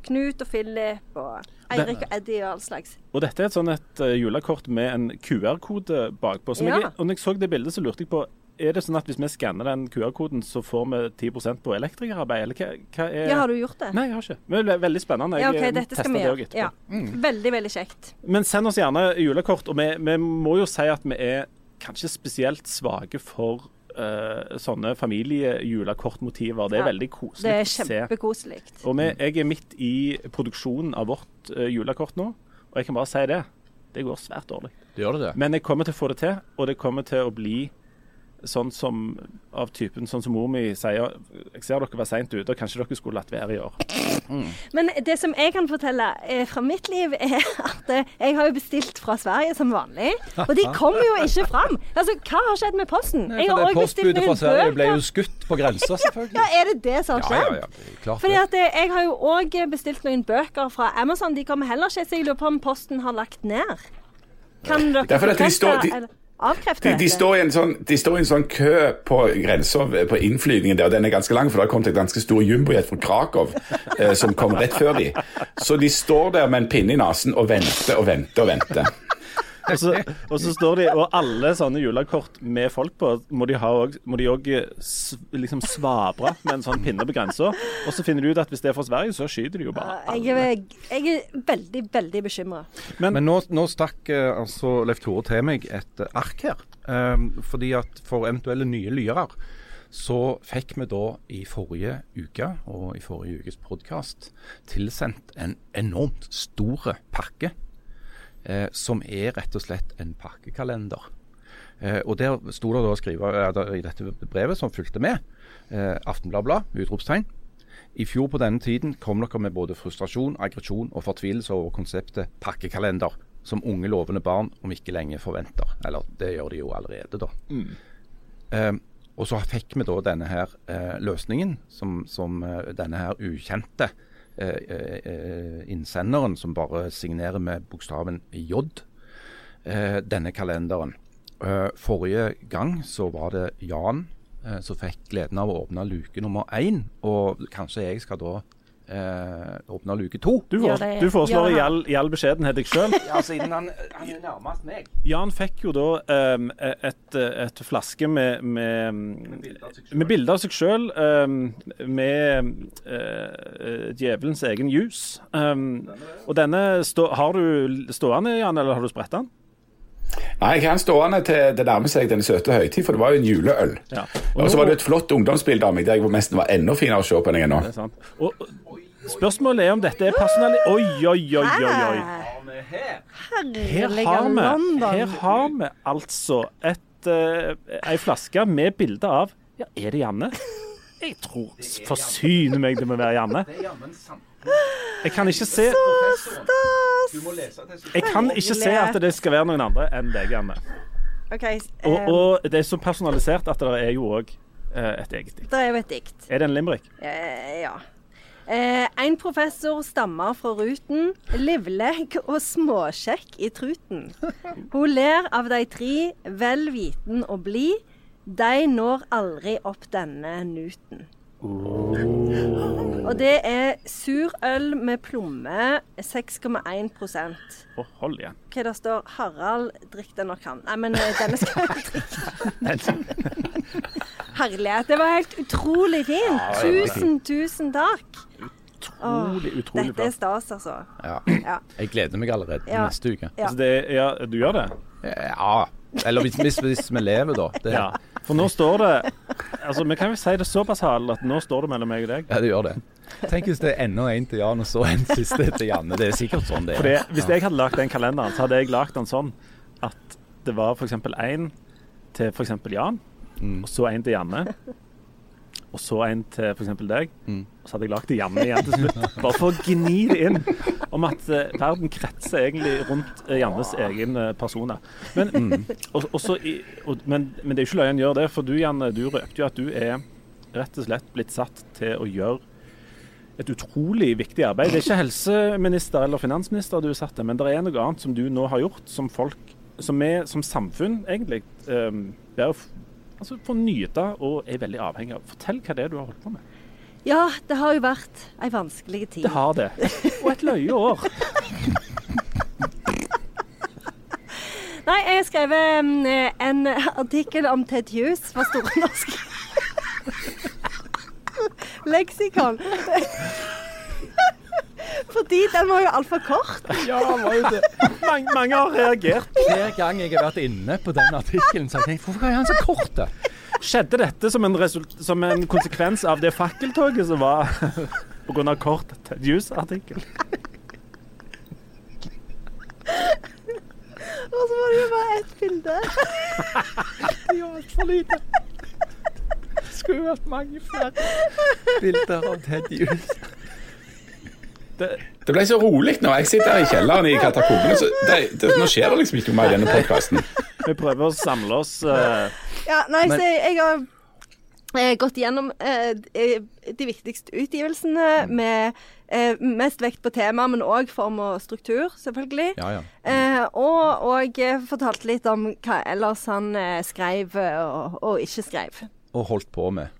Knut og Philip og Eirik og Eddie og all slags. Og dette er et sånn et eh, julekort med en QR-kode bakpå. Som Ja. jeg, og når jeg så det bildet, så lurte jeg på er det sånn at hvis vi skanner den QR-koden, så får vi 10% på elektrikerarbeid? Eller hva, hva er Ja, har du gjort det? Nei, jeg har ikke. Men det er veldig spennende. Ja, Jeg OK, okay, dette skal vi det gjøre. etterpå. Ja. Veldig, veldig kjekt. Men send oss gjerne julekort. Og vi, vi må jo si at vi er kanskje spesielt svake for eh, sånne familiejulekortmotiver. Det er Ja, veldig koselig Det er kjempekoselig. Og vi, jeg er midt i produksjonen av vårt uh, julekort nå, og jeg kan bare si det. Det går svært dårlig. Det Gjør det det? Men jeg kommer til å få det til, og det kommer til å bli sånn som av typen sånn som mor mi sier. Jeg ser dere var seint ute, og kanskje dere skulle latt være i år. Men det som jeg kan fortelle eh, fra mitt liv, er at eh, jeg har jo bestilt fra Sverige som vanlig. Og de kommer jo ikke fram. Altså, hva har skjedd med posten? Nei, Jeg for har også bestilt Postbudet fra noen Sverige ble jo bøker. skutt på grensa, [laughs] selvfølgelig. Ja, er det det som har skjedd? ja, ja. det er Fordi at eh, Jeg har jo òg bestilt noen bøker fra Amazon. De kommer heller ikke, så jeg lurer på om Posten har lagt ned. Kan dere Det er fordi at de står- de- avkrefte De, de, står i en sånn, de står i en sånn kø på grensa på innflygningen der, og den er ganske lang, for det har kommet et ganske stor jumbojet fra Krakow eh, som kom rett før de. Så de står der med en pinne i nesen og venter og venter og venter. Og så, og så står de, og alle sånne julekort med folk på, må de ha også, må de òg liksom svabre med en sånn pinne på grensa. Og så finner de ut at hvis det er fra Sverige, så skyter de jo bare. Jeg er, jeg er veldig, veldig bekymra. Men, Men nå, nå stakk eh, altså Leif Tore til meg et eh, ark her. Um, fordi at for eventuelle nye lyere så fikk vi da i forrige uke og i forrige ukes podkast tilsendt en enormt stor pakke. Eh, som er rett og slett en pakkekalender. Eh, og Der sto det da å skrive eh, i dette brevet som fulgte med, eh, Aftenbladet, utropstegn. I fjor på denne tiden kom dere med både frustrasjon, aggresjon og fortvilelse over konseptet pakkekalender, som unge lovende barn om ikke lenge forventer. Eller det gjør de jo allerede, da. Eh, og så fikk vi da denne her eh, løsningen, som, som eh, denne her ukjente innsenderen, som bare signerer med bokstaven J, eh, denne kalenderen. Eh, forrige gang så var det Jan eh, som fikk gleden av å åpne luke nummer én, og kanskje jeg skal da eh, åpne luke to. du, Ja, foreslår, det- du foreslår i ja. all, i all beskjedenhet deg sjøl. [laughs] Ja, siden han, han er nærmest meg. Jan fikk jo da um, et, et flaske med, med, med bilde av seg sjøl, um, med uh, djevelens egen juice. Um, og denne stå, har du stående, Jan, eller har du spredt den? Nei, jeg har den stående til det nærmer seg den søte høytid, for det var jo en juleøl. Ja. Og så var det et flott ungdomsbilde av meg der jeg nesten var enda finere å se på enn jeg er nå. Det er sant. Og, spørsmålet er om dette er personali... Oi, oi, oi, oi. oi. Her har vi, her har vi altså et, uh, ei flaske med bilde av Ja, er det Janne? Jeg tror Forsyne meg, det må være Janne. Jeg kan ikke se Jeg kan ikke se at det skal være noen andre enn deg, Okay, um, Og, eh, og det er så personalisert at det er jo òg et eget dikt. det er jo et dikt. Er det en limerick? Eh, ja. Eh, en professor stammer fra Ruten, livlegg og småkjekk i truten. Hun ler av de tre, vel viten og blid. De når aldri opp denne nuten. Og det er surøl med plomme, 6,1 oh, hold igjen. Hva det står 'Harald, drikk den når kan'. Nei, men eh, denne skal jeg drikke. [laughs] Herlighet. Det var helt utrolig fint. Tusen, tusen takk. Utrolig, utrolig bra. Dette er stas, altså. Ja. Ja. Jeg gleder meg allerede til Ja. neste uke. Ja. Altså det, ja, du gjør det? Ja. Eller hvis, hvis, hvis vi lever, da. Det, Ja. For nå står det Altså, Vi kan jo si det såpass, Harald, at nå står det mellom meg og deg. Ja, det gjør det. Tenk hvis det er enda en til Jan, og så en siste til Janne. Det er sikkert sånn det er. Fordi Hvis jeg hadde lagd den kalenderen, så hadde jeg lagd den sånn at det var f.eks. én til f.eks. Jan, Mm. og så en til Janne. Og så en til f.eks. deg. Mm. Og så hadde jeg lagd det hjemme igjen til slutt. [laughs] Bare for å gni det inn om at eh, verden kretser egentlig rundt eh, Jannes egen eh, personer. Men, Mm. og, og så i, og, men, men det er jo ikke løgn å gjør det, for du Janne, du røpte jo at du er rett og slett blitt satt til å gjøre et utrolig viktig arbeid. Det er ikke helseminister eller finansminister du er satt til, men det er noe annet som du nå har gjort, som folk, som vi som samfunn egentlig um, altså, får nyte og er veldig avhengig av. Fortell hva det er du har holdt på med. Ja, det har jo vært ei vanskelig tid. Det har det. Og et løye år. [laughs] Nei, jeg har skrevet en artikkel om Ted Hughes fra Store norske [laughs] leksikon. Fordi den var jo altfor kort. Ja, var jo det. Mange, mange har reagert. Hver gang jeg har vært inne på den artikkelen, så har jeg tenkt hvorfor er den så kort? da? Skjedde dette som en, result som en konsekvens av det fakkeltoget som var pga. kort Ted Hughes-artikkel? Og så var det jo bare ett bilde. Det er altfor lite. Det Skulle vært mange flere bilder av Ted Hughes. Det, Det ble så rolig nå. Jeg sitter her i kjelleren i katakombene, så det, det, nå skjer det liksom ikke noe mer i denne podkasten. vi prøver å samle oss Uh, Ja, nei, Men- så jeg har eh, gått gjennom eh, de viktigste utgivelsene med eh, mest vekt på tema, men òg form og struktur, selvfølgelig. Ja, ja. Eh, og, og eh, fortalte litt om hva ellers han eh, skrev eh, og, og ikke skrev. Og holdt på med.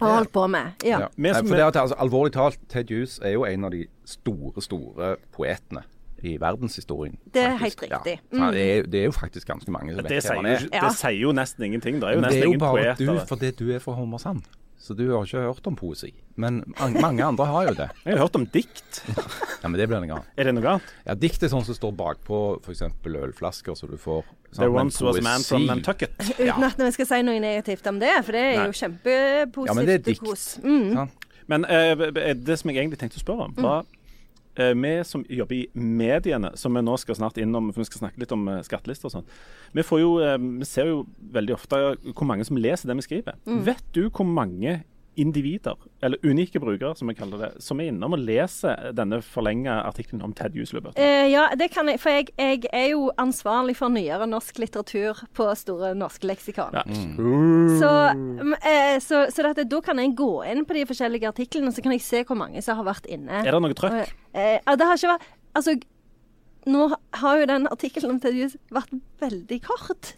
Og holdt på med. Ja. Ja. Som for det at, altså, alvorlig talt, Ted Hughes er jo en av de store, store poetene i verdenshistorien. Det er faktisk. helt riktig. Ja. Så han er, det er jo faktisk ganske mange som det, vet hvem han jo, er. det sier jo nesten ingenting. Det er jo Men det er jo bare bare du poeter. fordi du er fra Hommersand. Så du har ikke hørt om poesi. Men mange andre har jo det. [laughs] Jeg har hørt om dikt. [laughs] Ja, Men det blir noe annet. Er det noe annet? Ja, Dikt er sånn som står bakpå f.eks. ølflasker, så du får sant, There once was a man from Nantucket. [laughs] Uten at vi skal si noe negativt om det, for det er Nei. jo kjempepositivt. Ja, men det er dikt. Mm. Men uh, det som jeg egentlig tenkte å spørre om, var eh, vi som jobber i mediene, som vi nå skal snart innom, for vi skal snakke litt om eh, skattelister og sånn. Vi, eh, vi ser jo veldig ofte hvor mange som leser det vi skriver. Vet du hvor mange individer, eller unike brukere som vi kaller det, som er innom og leser denne forlenga artikkelen om Ted Hughes? Løbert? Eh, ja, det kan jeg. For jeg, jeg er jo ansvarlig for nyere norsk litteratur på Store norske leksikon. Ja. Så, mm, eh, så, så dette, da kan jeg gå inn på de forskjellige artiklene, så kan jeg se hvor mange som har vært inne. Er det noe trøkk? Eh, ja, det har ikke vært Altså, nå har jo den artikkelen om Ted Hughes vært veldig kort.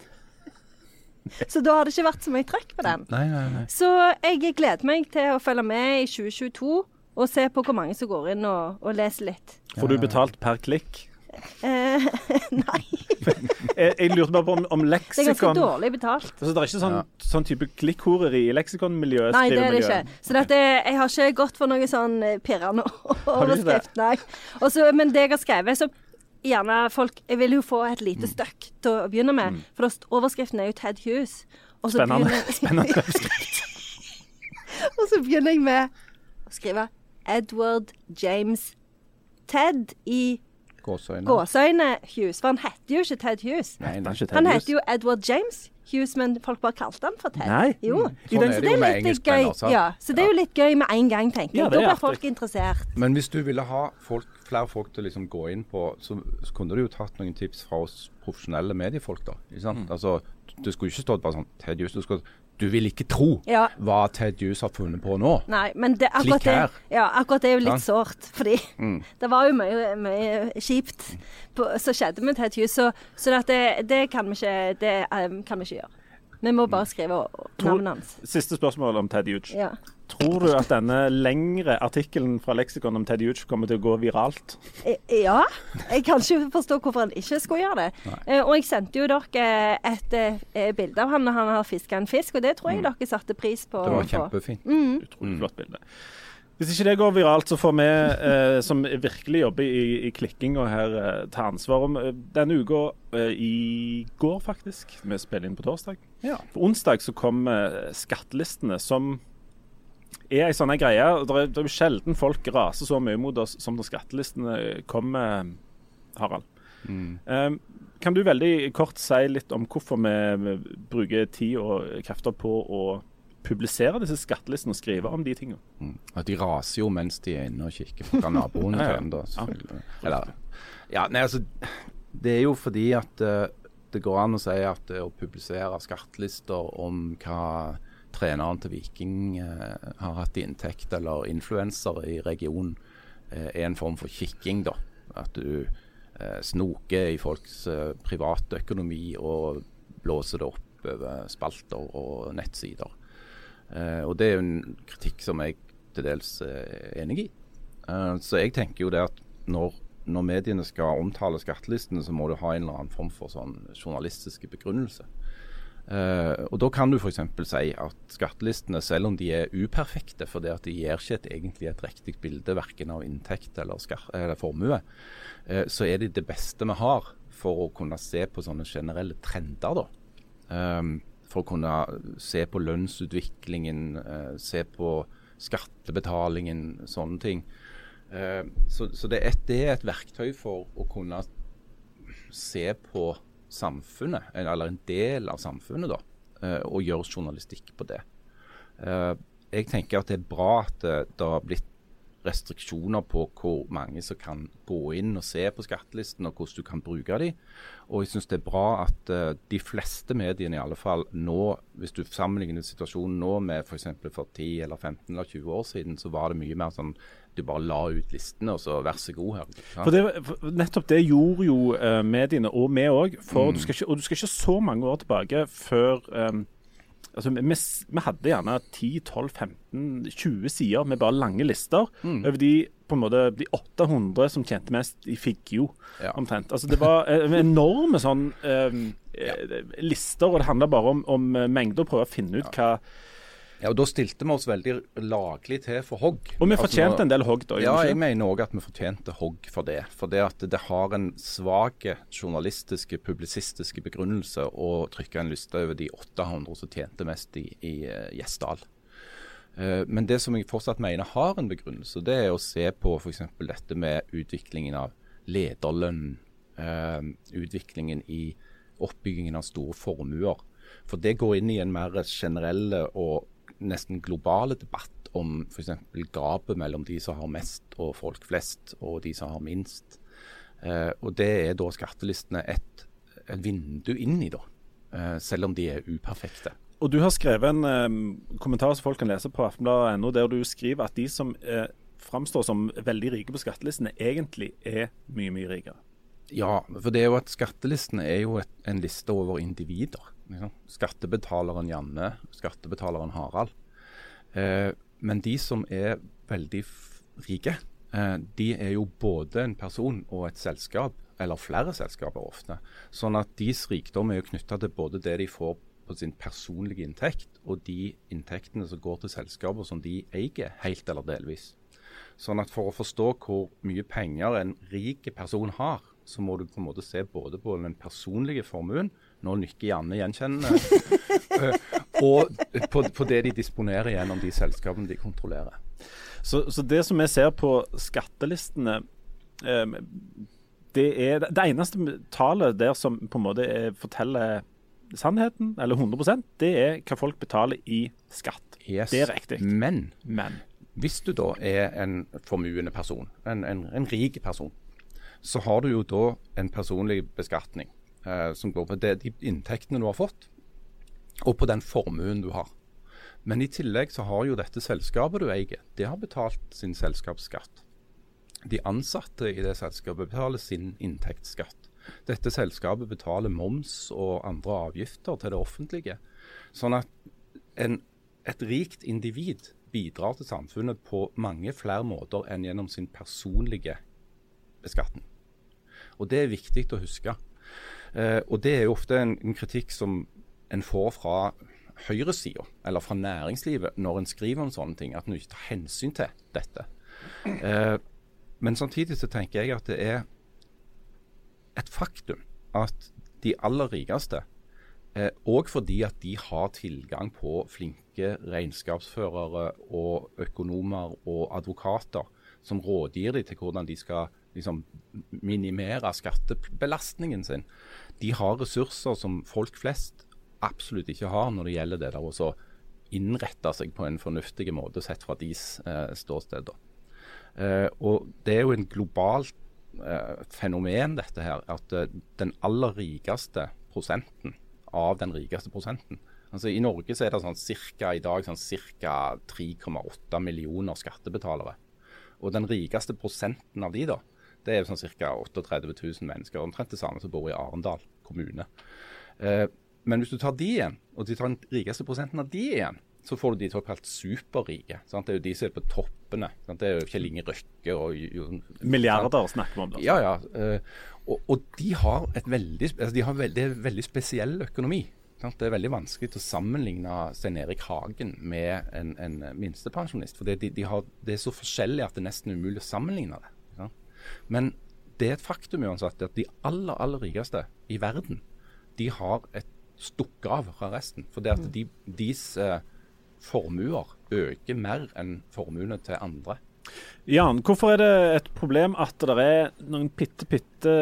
[laughs] Så da har det ikke vært så mye trøkk på den. Nei, nei, nei. Så jeg gleder meg til å følge med i 2022 og se på hvor mange som går inn og, og leser litt. Får du betalt per klikk? Eh, [laughs] nei, [laughs] Jeg, jeg lurte bare på om, om det er ganske dårlig betalt. Altså, Det er ikke sånn, sånn type klikkhoreri i leksikonmiljøet? Nei, det er det ikke. Så dette, jeg har ikke gått for noe sånn eh, pirrende overskrift, nei. Også, men det jeg har skrevet, så gjerne folk Jeg vil jo få et Mm. lite støkk til å begynne med, for overskriften er jo Ted Hughes. Og så Spennende. begynner- Spennende. [laughs] Og så begynner jeg med å skrive Edward James Ted i Gåsøyne. Gåsøyne Hughes. For han heter jo ikke Ted Hughes. Nei, han, ikke Ted Han heter jo Edward James Hughes, men folk bare kalte han for Ted. Nei. Jo. Mm. Sånn er det jo med engelskmenn gøy. også. Ja, så det er jo litt gøy med en gang, tenker jeg. Ja, Da blir folk interessert. Men hvis du ville ha folk, flere folk til å liksom gå inn på, så, så kunne du jo tatt noen tips fra oss profesjonelle mediefolk. da, ikke sant? Mm. Altså, Du skulle ikke stått bare sånn Ted Hughes, du skulle Du vil ikke tro Ja. hva Ted Hughes har funnet på nå. Nei, men det, akkurat, det, ja, akkurat det er jo litt ja. sårt. Fordi det var jo mye, mye kjipt på, som skjedde med Ted Hughes. Så, så det, det, kan vi ikke, det um, kan vi ikke gjøre. Vi må bare skrive navnet hans. Siste spørsmål om Ted Hughes. Ja. Tror du at denne lengre artikkelen fra leksikon om Teddy Hughes kommer til å gå viralt? Eh, Ja. Jeg kan ikke forstå hvorfor han ikke skulle gjøre det. Nei. og jeg sendte jo dere et et bilde av han når han har fiska en fisk, og det tror jeg dere satte pris på. Det var kjempefint. kjempefint. Utrolig flott bilde. Hvis ikke det går viralt, så får vi eh, som virkelig jobber i, i klikkinga her, eh, ta ansvar om eh, denne uka eh, i går, faktisk. Vi spiller inn på torsdag. Ja. På onsdag så kom eh, skattelistene, som er ei sånn greie. Det er, det er jo sjelden folk raser så mye mot oss som når skattelistene kommer, Harald. Eh, kan du veldig kort si litt om hvorfor vi, bruker tid og krefter på å publisere disse skattelistene og skrive om de tingene? Mm. At de raser jo mens de er inne og kikker på hva naboen Ja, ja. Eller, ja, nei, altså, det er jo fordi at uh, det går an å si at uh, å publisere skattelister om hva treneren til Viking eh, har hatt inntekt, eller influensere i regionen, eh, er en form for kikking. da. At du eh, snoker i folks eh, private økonomi og blåser det opp over spalter og nettsider. Og det er jo en kritikk som jeg til dels er enig i. Så jeg tenker jo det at når når mediene skal omtale skattelistene, så må du ha en eller annen form for sånn journalistiske begrunnelse. Uh, og Da kan du f.eks. si at skattelistene, selv om de er uperfekte, fordi at de gir ikke et, egentlig et riktig bilde verken av inntekt eller, eller formue, uh, så er de det beste vi har for å kunne se på sånne generelle trender. Um, for å kunne se på lønnsutviklingen, uh, se på skattebetalingen, sånne ting. så, så det, er et, det er et verktøy for å kunne se på samfunnet, eller en del av samfunnet, da, eh, og gjøre journalistikk på det. Eh, jeg tenker at det er bra at det, har blitt restriksjoner på hvor mange som kan gå inn og se på skattelisten, og hvordan du kan bruke dem. Og jeg syns det er bra at uh, de fleste mediene i alle fall nå, hvis du sammenligner situasjonen nå med f.eks. For, for 10 eller 15 eller 20 år siden, så var det mye mer sånn du bare la ut listene, og så vær så god her. For, det, for Nettopp det gjorde jo uh, mediene, og vi òg. Mm. Og du skal ikke så mange år tilbake før um, altså, vi, vi, hadde gjerne 10-12-15-20 sider med bare lange lister mm. over de på en måte de 800 som tjente mest i Figgjo, ja. omtrent. Altså, det var uh, enorme sånn um, ja. lister, og det handla bare om, om mengder, å prøve å finne ut hva ja, og Da stilte vi oss veldig laglig til for hogg. Og vi altså, fortjente altså, en del hogg, da? Ja, jeg mener òg at vi fortjente hogg for det. For det at det har en svak journalistiske, publisistiske begrunnelse å trykke en liste over de 800 som tjente mest i, i uh, Gjesdal. Uh, men det som jeg fortsatt mener har en begrunnelse, det er å se på f.eks. dette med utviklingen av lederlønn, uh, utviklingen i oppbyggingen av store formuer. For det går inn i en mer generelle og nesten globale debatt om f.eks. gapet mellom de som har mest og folk flest, og de som har minst. Eh, og Det er da skattelistene et, et vindu inn i, da, eh, selv om de er uperfekte. Og Du har skrevet en eh, kommentar som folk kan lese på aftenbladet.no, der du skriver at de som eh, framstår som veldig rike på skattelistene, egentlig er mye, mye rikere. Ja, for det er jo at skattelistene er jo et, en liste over individer. Liksom. Skattebetaleren Janne, skattebetaleren Harald. Eh, men de som er veldig rike, eh, de er jo både en person og et selskap, eller flere selskaper ofte. Sånn at deres rikdom er jo knytta til både det de får på sin personlige inntekt, og de inntektene som går til selskaper som de eier, helt eller delvis. Sånn at For å forstå hvor mye penger en rik person har, så må du på en måte se både på den personlige formuen Nå nikker Janne gjenkjennende. [laughs] Eh, og på, på, det de disponerer gjennom de selskapene de kontrollerer. Så, så det som vi ser på skattelistene eh, det, er, det eneste tallet der som på en måte er, forteller sannheten, eller 100% det er hva folk betaler i skatt. Yes. Det er riktig. Men, Men, hvis du da er en formuende person, en, en, en rik person, så har du jo da en personlig beskatning eh, som går på det, de inntektene du har fått, og på den formuen du har. Men i tillegg så har jo dette selskapet du eier, det har betalt sin selskapsskatt. De ansatte i det selskapet betaler sin inntektsskatt. Dette selskapet betaler moms og andre avgifter til det offentlige. Sånn at en, et rikt individ bidrar til samfunnet på mange flere måter enn gjennom sin personlige beskatning. Og Det er viktig å huske. Eh, og Det er jo ofte en, en kritikk som en får fra høyresida, eller fra næringslivet, når en skriver om sånne ting, at en ikke tar hensyn til dette. Eh, men samtidig så tenker jeg at det er et faktum at de aller rikeste, òg eh, fordi at de har tilgang på flinke regnskapsførere og økonomer og advokater som rådgir dem til hvordan de skal liksom, minimere skattebelastningen sin. De har ressurser som folk flest absolutt ikke har når det gjelder det der å innrette seg på en fornuftig måte sett fra deres eh, ståsted. Eh, og Det er jo en globalt eh, fenomen, dette her, at eh, den aller rikeste prosenten av den rikeste prosenten Altså I Norge så er det sånn cirka, i dag sånn ca. 3,8 millioner skattebetalere. Og den rikeste prosenten av de da, det er sånn ca. 38 000 mennesker. Omtrent det samme som bor i Arendal kommune. Eh, men hvis du tar de igjen, og du tar den rikeste prosenten av de igjen, så får du de såkalt superrike. Sant? Det er jo de som er på toppene. Sant? Det er jo Kjell Inge Røkke og jo, Milliarder snakker vi om. Da. Ja, ja. eh, og, og de har et veldig, altså de har veldig, veldig spesiell økonomi. Sant? Det er veldig vanskelig å sammenligne Stein Erik Hagen med en, en minstepensjonist. For det, de, de har, det er så forskjellig at det er nesten umulig å sammenligne det. Men det er et faktum uansett at de aller, aller rikeste i verden, de har et stukket av fra resten. For det at de, deres eh, formuer øker mer enn formuene til andre. Jan, hvorfor er det et problem at det er noen pitte, pitte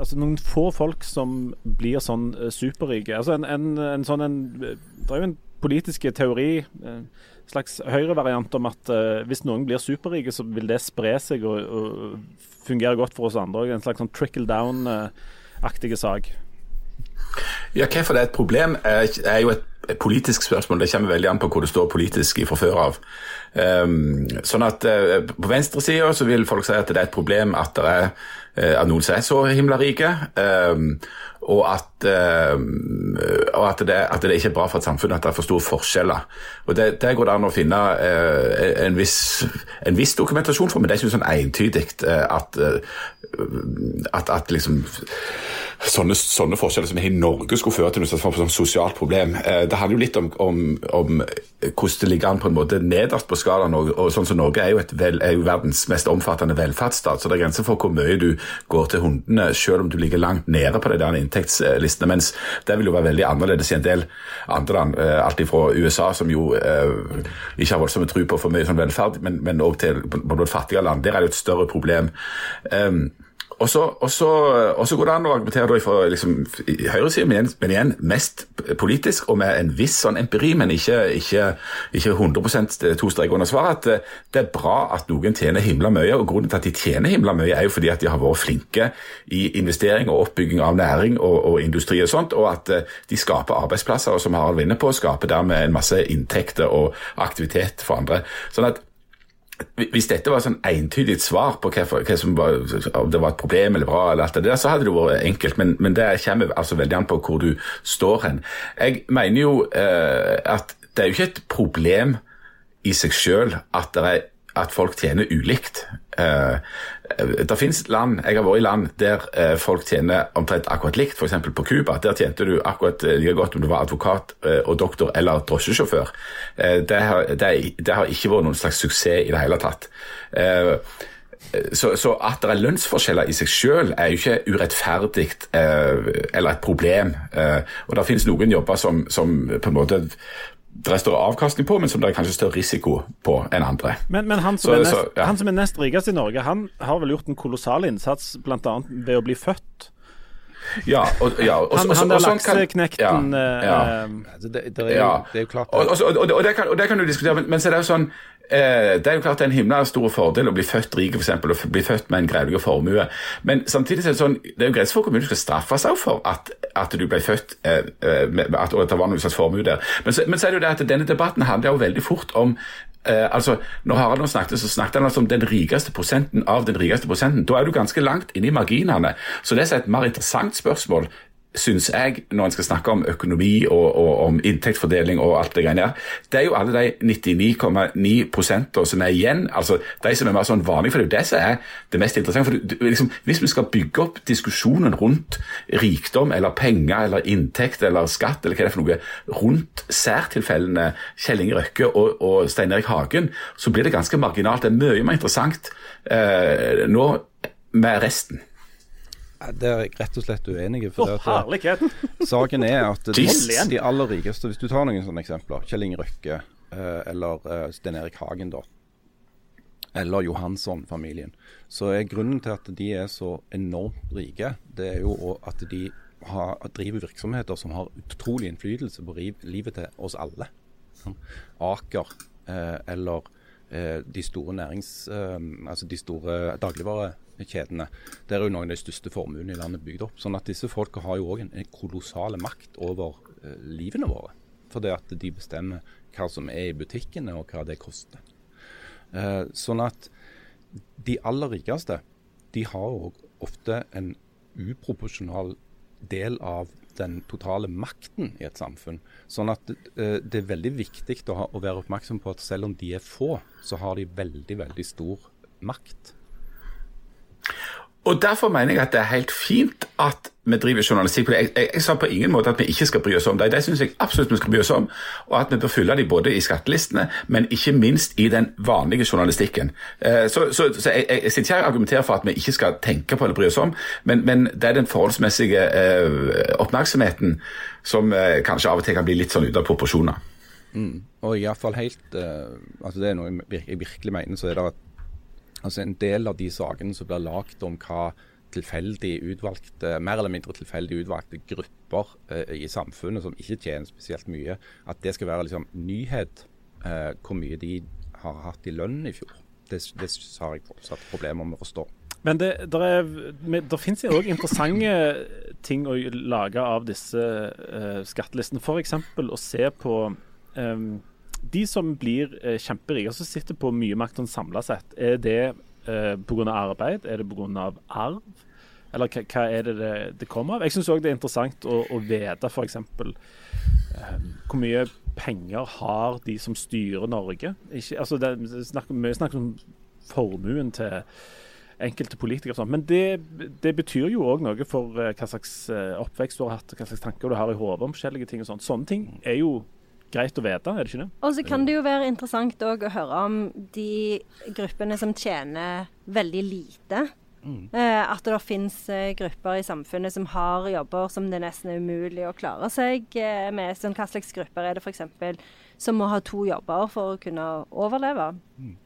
Altså noen få folk som blir sånn eh, superrike? Altså en, en, en sånn en, Det er jo en politisk teori, en slags høyrevariant om at uh, hvis noen blir superrike, så vil det spre seg og, og fungere godt for oss andre. En slags sånn trickle down-aktige sak. Ja, Hvorfor det er et problem, er, jo et politisk spørsmål. Det kommer veldig an på hvor det står politisk fra før av. Um, sånn at uh, På venstresida vil folk si at det er et problem at det er uh, at noen er så himla rike. Um, og at, uh, og at, det, at, det, ikke er bra for et samfunn at det er for store forskjeller. Og Det, det går det an å finne en viss, en, viss, dokumentasjon for, men det er ikke sånn entydig at, at, at liksom sånne, sånne, forskjeller som i Norge skulle føre til noe sånt som sosialt problem. Eh, det handler jo litt om, om, om, hvordan det ligger an på en måte nederst på skalaen. Og, og sånn som Norge er jo, vel, er jo, verdens mest omfattende velferdsstat, så det er grenser for hvor mye du går til hundene, selv om du ligger langt nede på det der inntektslistene. Mens det vil jo være veldig annerledes i en del andre land, eh, alt fra USA, som jo eh, ikke har voldsomme tro på for mye sånn velferd, men òg til både fattige land. Der er det et større problem. Um, og så, og, så, og så, går det an å argumentere fra liksom, høyresiden, men, men igjen mest politisk og med en viss sånn empiri, men ikke, ikke, ikke 100 to streker under svaret, at eh, det er bra at noen tjener himla mye. og Grunnen til at de tjener himla mye, er jo fordi at de har vært flinke i investering og oppbygging av næring og, og industri og sånt, og at eh, de skaper arbeidsplasser, og som Harald vinner på, skaper dermed en masse inntekter og aktivitet for andre. Sånn at hvis dette var sånn entydig svar på hva, hva som var, om det var et problem eller bra, eller alt det der, så hadde det vært enkelt. Men, men det kommer altså veldig an på hvor du står hen. Jeg mener jo eh, at det er jo ikke et problem i seg sjøl at, at, folk tjener ulikt. Eh, det finnes land, Jeg har vært i land der eh, folk tjener omtrent akkurat likt, f.eks. på Cuba. Der tjente du akkurat eh, like godt om du var advokat og doktor eller drosjesjåfør. Det har, det, det har, ikke vært noen slags suksess i det hele tatt. Så, så, at det er lønnsforskjeller i seg selv er jo ikke urettferdig eller et problem. og det finnes noen jobber som, som på en måte det er større avkastning på, men som det er kanskje større risiko på enn andre. Men, men han, som så, nest, så, ja. han, som er nest, rikest i Norge, han har vel gjort en kolossal innsats bl.a. ved å bli født? Ja, og, ja, og, han, han der lakseknekten ja, ja. Det, det, er jo, det, er jo, klart og, og, det kan, og, det kan, du diskutere, men, men så er det jo sånn det er jo klart en himla stor fordel å bli født rik, f.eks., og bli født med en grevlig formue. Men samtidig er det sånn, det er jo grenser for kommunen skal straffe seg for at, at du ble født eh, eh med, at, at det var noen slags formue der. Men så, men så, er det jo det at denne debatten handler jo veldig fort om eh, altså, Når Harald nå snakket, så snakket han altså om den rikeste prosenten av den rikeste prosenten. Da er du ganske langt inne i marginene. Så det er et mer interessant spørsmål syns jeg, når en skal snakke om økonomi og, og om inntektsfordeling og alt det greiene der, det er jo alle de 99,9% som er igjen. altså De som er mer sånn vanlige. For det er jo det som er det mest interessante. for du, liksom, Hvis vi skal bygge opp diskusjonen rundt rikdom eller penger eller inntekt eller skatt eller hva det er for noe, rundt særtilfellene Kjell Inge Røkke og, og Stein Erik Hagen, så blir det ganske marginalt. Det er mye mer interessant eh, nå med resten. Det er jeg rett og slett uenig i. For oh, herlighet! [laughs] saken er at de, de, aller rikeste Hvis du tar noen sånne eksempler, Kjell Inge Røkke eh, eller eh, Sten Erik Hagen, da. Eller Johansson-familien. Så er grunnen til at de er så enormt rike, det er jo at de har, driver virksomheter som har utrolig innflytelse på livet til oss alle. Aker eh, eller eh, de store nærings... Eh, altså de store dagligvare kjedene. Der er jo noen av de største formuene i landet bygd opp. Sånn at disse folka har jo òg en, en kolossal makt over eh, livene våre. For det at de bestemmer hva som er i butikkene og hva det koster. Eh, sånn at de aller rikeste de har òg ofte en uproporsjonal del av den totale makten i et samfunn. Sånn at eh, det er veldig viktig å, ha, å være oppmerksom på at selv om de er få, så har de veldig, veldig stor makt. Og Derfor mener jeg at det er helt fint at vi driver journalistikk på det. Jeg, jeg, jeg sa på ingen måte at vi ikke skal bry oss om det. Det syns jeg absolutt vi skal bry oss om. Og at vi bør fylle de både i skattelistene, men ikke minst i den vanlige journalistikken. Eh, så, så, så jeg, jeg, sitter her og argumenterer for at vi ikke skal tenke på eller bry oss om, men, men det er den forholdsmessige eh, oppmerksomheten som eh, kanskje av og til kan bli litt sånn ute av proporsjoner. Mm. Og i hvert fall helt uh, altså Det er noe jeg virkelig mener, så er det at Altså En del av de sakene som blir lagt om hva tilfeldig utvalgte, mer eller mindre tilfeldig utvalgte grupper eh, i samfunnet som ikke tjener spesielt mye, at det skal være liksom nyhet eh, hvor mye de har hatt i lønn i fjor. Det, det har jeg fortsatt problemer med å forstå. Men det, der, der finnes òg interessante ting å lage av disse uh, skattelistene. F.eks. å se på um, de som blir eh, kjemperike, som sitter på mye makt sånn samla sett, er det eh, pga. arbeid? Er det pga. arv? Eller hva, hva, er det det, det kommer av? Jeg syns òg det er interessant å, å vite f.eks. Eh, hvor mye penger har de som styrer Norge? Ikke, altså det, snakker, vi snakker om formuen til enkelte politikere. Sånn. Men det, det, betyr jo òg noe for uh, hva slags uh, oppvekst du har hatt, hva slags tanker du har i hodet om forskjellige ting. og sånt. Sånne ting er jo greit å vite, er det ikke det? Og så kan det jo være interessant å høre om de gruppene som tjener veldig lite. Mm. Eh, at det finnes eh, grupper i samfunnet som har jobber som det nesten er umulig å klare seg eh, med. Sånn, hva slags grupper er det f.eks. som må ha to jobber for å kunne overleve? Mm.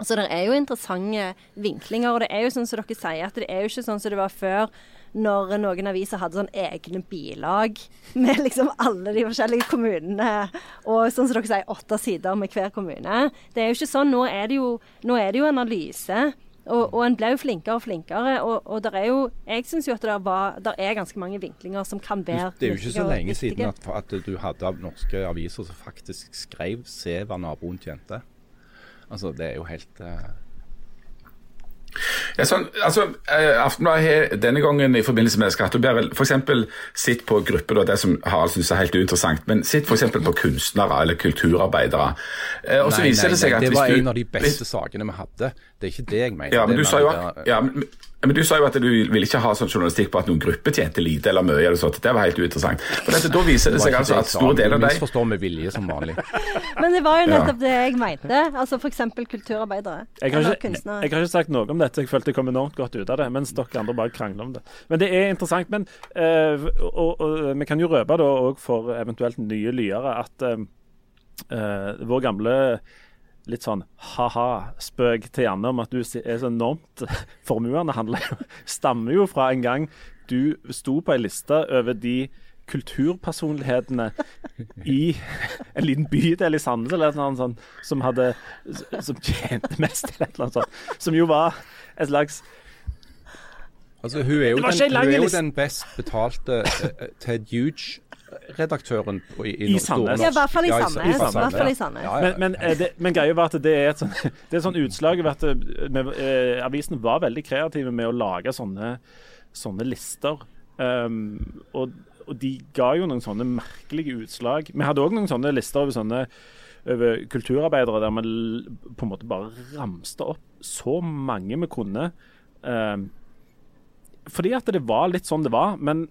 Så det er jo interessante vinklinger. Og det er jo sånn som dere sier, at det er jo ikke sånn som det var før når noen aviser hadde sånn egne bilag med liksom alle de forskjellige kommunene. Og sånn som dere sier, åtte sider med hver kommune. Det er jo ikke sånn. Nå er det jo, er det jo analyse. Og, og, en ble jo flinkere og flinkere. Og, og der er jo, jeg syns jo at det var, der er ganske mange vinklinger som kan være Det er jo ikke så lenge siden at, at, du hadde norske aviser som faktisk skrev 'Se hva naboen tjente'. Altså, det er jo helt uh... Ja, sånn, altså, eh, Aftenbladet har denne gangen i forbindelse med skatteoppgjøret f.eks. sett på grupper, det som Harald syns er helt uinteressant, men sett f.eks. på kunstnere eller kulturarbeidere. Eh, og så nei, viser nei, det seg nei, at Det var en av de beste sakene vi hadde. Det er ikke det jeg mener. Ja, men du sa jo at, ja, men, men du sa jo at du ville ikke ha sånn journalistikk på at noen grupper tjente lite eller mye. eller sånt. Det var helt uinteressant. For dette, Da viser det, det seg altså at store deler av deg Misforstår med vilje som vanlig. [laughs] Men det var jo nettopp det jeg mente. Altså F.eks. kulturarbeidere. Jeg har, ikke, jeg har, ikke, sagt noe om dette. Jeg følte jeg kom enormt godt ut av det. Mens dere andre bare krangler om det. Men det er interessant. Men øh, og, og, vi kan jo røpe da òg for eventuelt nye lyere at øh, vår gamle litt sånn ha-ha-spøk til Janne om at du er så enormt [laughs] formuende, stammer jo fra en gang du sto på ei liste over de kulturpersonlighetene i en liten bydel i Sandnes eller noe sånt, som hadde som tjente mest, eller noe sånt. Som jo var et slags Altså, hun er jo, den, hun er jo den best betalte uh, Ted Huge redaktøren i, i, I Sandnes. Ja, i hvert fall i Sandnes. Ja, i Sandnes. i Sandnes. Ja, men, men, eh, det, men greia var at det er et sånn, det er sånn utslag over at eh, med, eh, avisen var veldig kreative med å lage sånne, sånne lister. Um, og, og, de ga jo noen sånne merkelige utslag. Vi hadde òg noen sånne lister over sånne over kulturarbeidere der vi på en måte bare ramste opp så mange vi kunne. Um, fordi at det var litt sånn det var. Men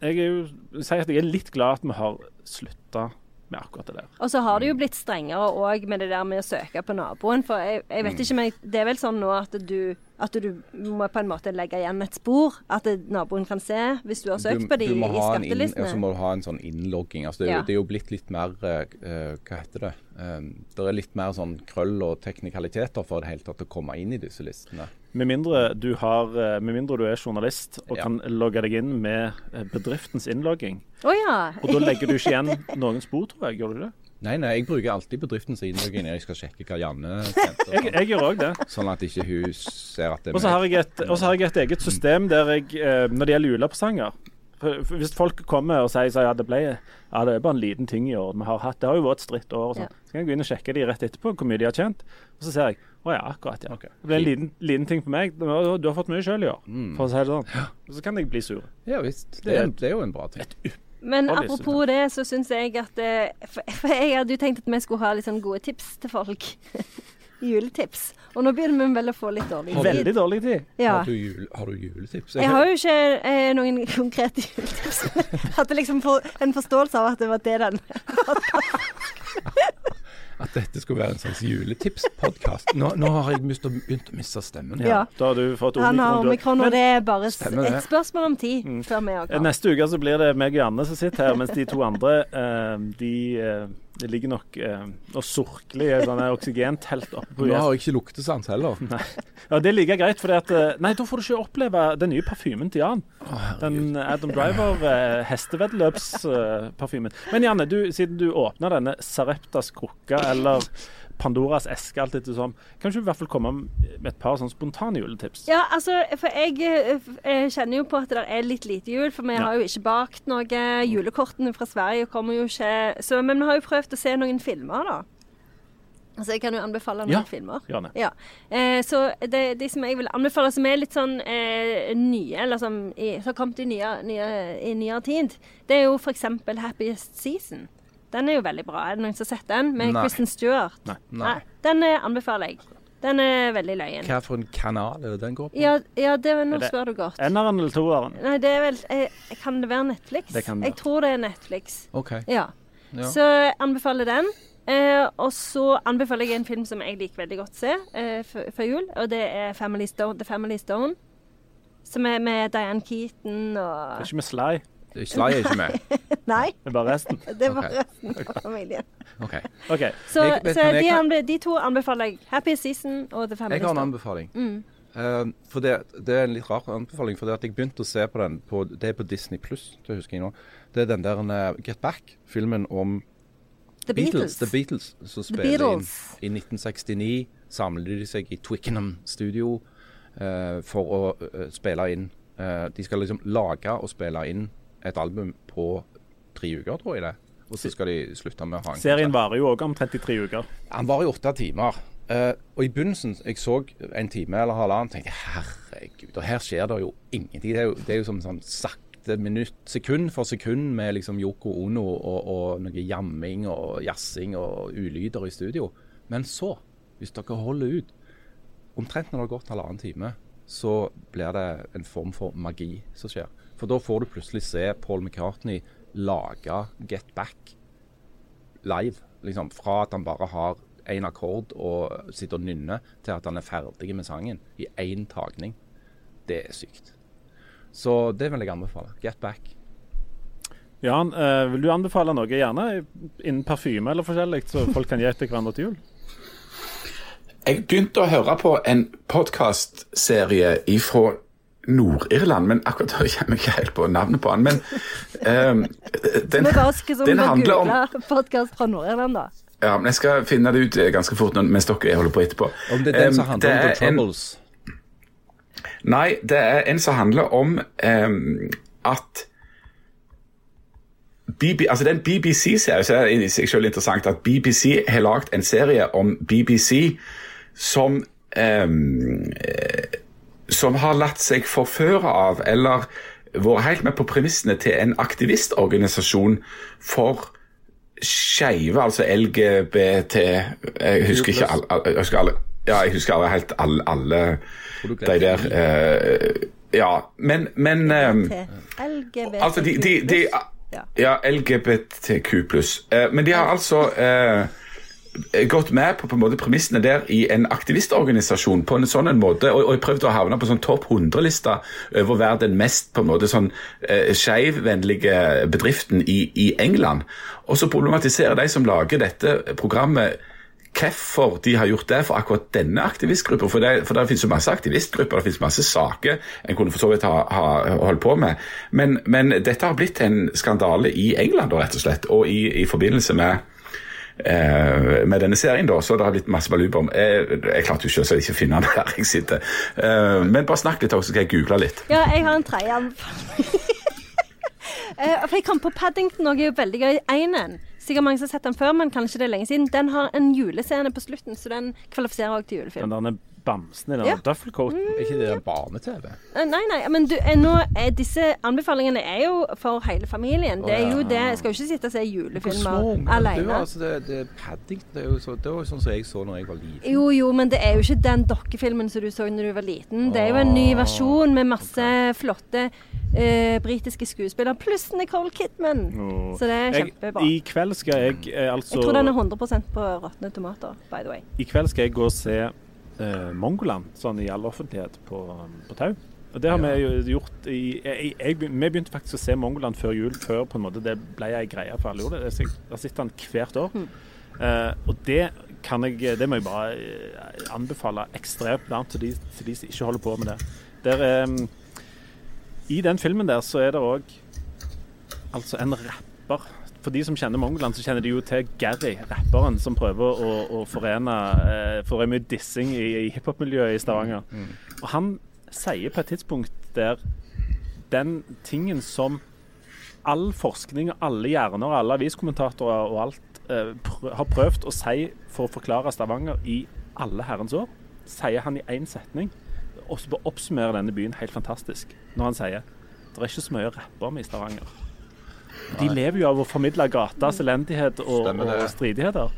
jeg er jo sier at jeg er litt glad at vi har slutta med akkurat det der. Og så har det jo blitt strengere òg med det der med å søke på naboen. For jeg, jeg vet mm. ikke, men det er vel sånn nå at du, at du må på en måte legge igjen et spor. At naboen kan se hvis du har søkt du, på de i skattelistene. Og så må du ha en sånn innlogging. Altså det, ja. det, er jo blitt litt mer uh, Hva heter det? Um, det er litt mer sånn krøll og teknikaliteter for det hele tatt å komme inn i disse listene. Med mindre, du har, eh, med mindre du er journalist og ja. kan logge deg inn med eh, bedriftens innlogging. Oh, ja. og da legger du ikke igjen noen spor, tror jeg. Gjør du det? Nei, nei, jeg bruker alltid bedriftens innlogging når jeg skal sjekke hva Janne sendte. jeg, jeg, gjør òg det. Sånn at ikke hun ser at det er Og så har, har, jeg et eget system der jeg, eh, når det gjelder julepresanger Hvis folk kommer og sier, at ja, det ble, ja, det er bare en liten ting i år vi har hatt, det har jo vært et stritt år, og sånn. Ja. så kan jeg gå inn og sjekke de rett etterpå hvor mye de har tjent. Og så ser jeg Å ja, akkurat. ja. Okay. Det ble en liten, liten ting for meg. Du har, du har fått mye sjøl i år, for å si det sånn. Ja. så kan jeg bli sur. Ja visst. Det, er- det er jo en bra ting. Men apropos det, så syns jeg at eh, for jeg hadde jo tenkt at vi skulle ha litt sånn gode tips til folk. [laughs] Juletips. Og nå begynner vi vel å få litt dårlig tid. Veldig dårlig tid. Ja. Har, du jul, har du juletips? Jeg har jo ikke eh, noen konkrete juletips. [laughs] Hadde liksom for, en forståelse av at det var det den [laughs] At dette skulle være en slags juletipspodkast. Nå, nå har jeg begynt å miste stemmen. Ja. Da har du fått Han har omikron. omikron, og det er bare et spørsmål om tid Mm. før vi òg eh, neste uke så blir det meg og Anne som sitter her, mens de to andre eh, de, eh, de ligger nok eh, og surkler i et sånt oksygentelt oppe på Nå har jeg ikke luktesans heller. [laughs] Ja, det er like greit, for Nei, da får du ikke oppleve den nye parfymen til Jan. Den Adam Driver eh, hesteveddeløpsparfymen. Men Janne, du, siden du åpna denne Sareptas krukke, eller Pandoras eske, alt etter som, kan du i hvert fall komme med et par sånn spontane juletips? Ja, altså, for jeg, eh, jeg kjenner jo på at det er litt lite jul, for vi Ja. har jo ikke bakt noe. Julekortene fra Sverige kommer jo ikke så, Men vi har jo prøvd å se noen filmer, da. Altså, jeg kan jo anbefale noen Ja. filmer. Janne. Ja. Eh, så det, de som jeg vil anbefale, som er litt sånn eh, nye, eller som, i, som har kommet i nyere, nye, i nyere tid, det er jo f.eks. Happiest Season. Den er jo veldig bra. Er det noen som har sett den? Med Nei. Kristen Stewart? Nei. Nei. Den eh, anbefaler jeg. Den er veldig løyen. Hva for en kanal er det den går på? Ja, ja det nå Er det- spør du godt. Eneren eller toeren? Nei, det er vel jeg, Kan det være Netflix? Det kan det jeg tror det er Netflix. OK. Ja. Ja. Så jeg anbefaler den. Eh, og så anbefaler jeg en film som jeg liker veldig godt å se eh, før jul, og det er Family Stone, The Family Stone. Som er med Diane Keaton Det og er ikke med Sly, Sly er ikke med. [laughs] Nei, det er bare resten. [laughs] det var okay. resten av familien. OK. okay. Så, Jeg- så jeg de, kan- de to anbefaler jeg. Happy Season og The Family Jeg har en anbefaling. Mm. Uh, for det, det er en litt rar anbefaling. For det at jeg begynte å se på den på, Det er på Disney pluss, det husker jeg nå. Det er den der uh, Get Back-filmen om The Beatles. The Beatles som The spiller inn i 1969. Samler de seg i Twickenham studio uh, for å eh, spille inn eh, De skal liksom lage og spille inn et album på tre uker, tror jeg det. Og så skal de slutte med å ha en Serien varer jo òg om 33 uker. Han var i åtte timer. Uh, og i begynnelsen, jeg så en time eller halvannen, tenkte jeg herregud, og her skjer det jo ingenting. Det er jo, det er jo som sånn sakte minutt, sekund for sekund med liksom Yoko Ono og, og noe jamming og jazzing og ulyder i studio. Men så, hvis dere holder ut, omtrent når det har gått halvannen time, så blir det en form for magi som skjer. For da får du plutselig se Paul McCartney lage Get Back live. Liksom, fra at han bare har én akkord og sitter og nynner, til at han er ferdig med sangen i én tagning. Det er sykt. Så det vil jeg anbefale. Get Back. Jan, eh, vil du anbefale noe, gjerne innen parfyme eller forskjellig, så folk kan gi til hverandre til jul? Jeg begynte å høre på en podkastserie fra Nord-Irland, men akkurat da kommer jeg ikke helt på navnet på han. Men ehm, den, skal sånn den handler om podkast fra Nord-Irland, da. Ja, men Jeg skal finne det ut eh, ganske fort mens dere holder på etterpå. Om det er den som Ehm, handler om The er en- Troubles. Nei, det er en som handler om um, at BB, altså det er en BBC-serie, så det er i seg selv interessant at BBC har lagd en serie om BBC som ehm, eh, som har latt seg forføre av, eller vært helt med på premissene til en aktivistorganisasjon for skeive, altså LGBT Jeg husker ikke alle, jeg husker alle Ja, jeg husker alle, helt alle, alle de der uh, Ja, men, men ehm, Til LGBT. Altså, de, de, de Ja. LGBTQ Uh, men de har altså eh, gått med på, på en måte premissene der i en aktivistorganisasjon på en sånn en måte, og, og jeg prøvde å havne på sånn topp 100-lista over å være den mest på en måte sånn eh, skeivvennlige bedriften i, i England. Og så problematiserer de som lager dette programmet hvorfor de har gjort det for akkurat denne aktivistgruppa. For det, for det finnes jo masse aktivistgrupper, det finnes masse saker en kunne for så vidt ha, ha holdt på med. Men, men dette har blitt en skandale i England, rett og slett, og i, i forbindelse med eh, med denne serien, da, så det har blitt masse baluba om. Jeg, jeg klarte jo selvsagt ikke å finne den der [laughs] jeg sitter. Eh, men bare snakk litt, så skal jeg google litt. Ja, jeg har en tredje anbefaling. [laughs] Eh, For jeg kom på Paddington og er jo veldig gøy. Einen sikkert mange som har sett den før, men kanskje det er lenge siden. Den har en julescene på slutten, så den kvalifiserer også til julefilm. Den der bamsen i den Ja. duffelcoaten. Er ikke det barne-TV? Eh, Nei, nei, men du, eh, nå er disse anbefalingene er jo for hele familien. Det er jo det. Jeg skal jo ikke sitte og se julefilmer er alene. altså, det, det Paddington. Det er jo så, det var jo sånn som jeg så når jeg var liten. Jo, jo, men det er jo ikke den dokkefilmen som du så når du var liten. Det er jo en ny versjon med masse flotte uh, britiske skuespillere, pluss Nicole Kidman. Så det er Jeg. I kveld skal jeg eh, altså Jeg tror den er 100% på råtne tomater, by the way. I kveld skal jeg gå og se eh, Mongoland sånn i all offentlighet på, på Tau. Og det har vi jo gjort i jeg, jeg, Vi begynte faktisk å se Mongoland før jul, før på en måte det ble ei greie for alle gjorde det. Jeg har sett den hvert år. Eh, og det kan jeg Det må jeg bare eh, anbefale ekstremt varmt til de, til de som ikke holder på med det. Der, eh, I den filmen der så er det òg altså en rapper. For de som kjenner Mongoland, så kjenner de jo til Gary, rapperen, som prøver å, å forene eh, For det er mye dissing i, i hiphop-miljøet i Stavanger. Og han sier på et tidspunkt der den tingen som all forskning og alle hjerner, alle aviskommentatorer og alt eh, har prøvd å si for å forklare Stavanger i alle herrens år, sier han i én setning. Og så oppsummerer denne byen helt fantastisk når han sier det er ikke så mye å rappe om i Stavanger. De lever jo av å formidle gatas elendighet og, og stridigheter.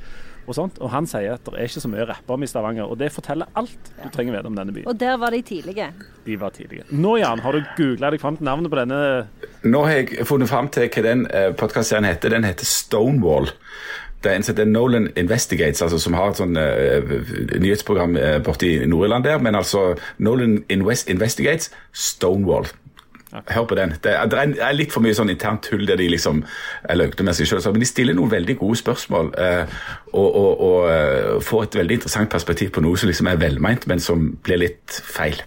Og, sånt. og han sier at det er ikke så mye å rappe om i Stavanger. Og det forteller alt du trenger vite om denne byen. Og der var de tidlige. De var tidlige. Nå, Jan, har du googla deg fram til navnet på denne Nå har jeg funnet fram til hva den uh, podkastserien heter. Den heter Stonewall. Det er en som heter Nolan Investigates, altså som har et sånn eh, nyhetsprogram uh, borte i Nord-Irland der. Men altså Nolan Invest Investigates Stonewall. Hør på den. Det er, det er litt for mye sånn internt tull der de liksom er løgte med seg sjøl. Men de stiller noen veldig gode spørsmål eh, og, og, og eh, får et veldig interessant perspektiv på noe som liksom er velmeint, men som blir litt feil.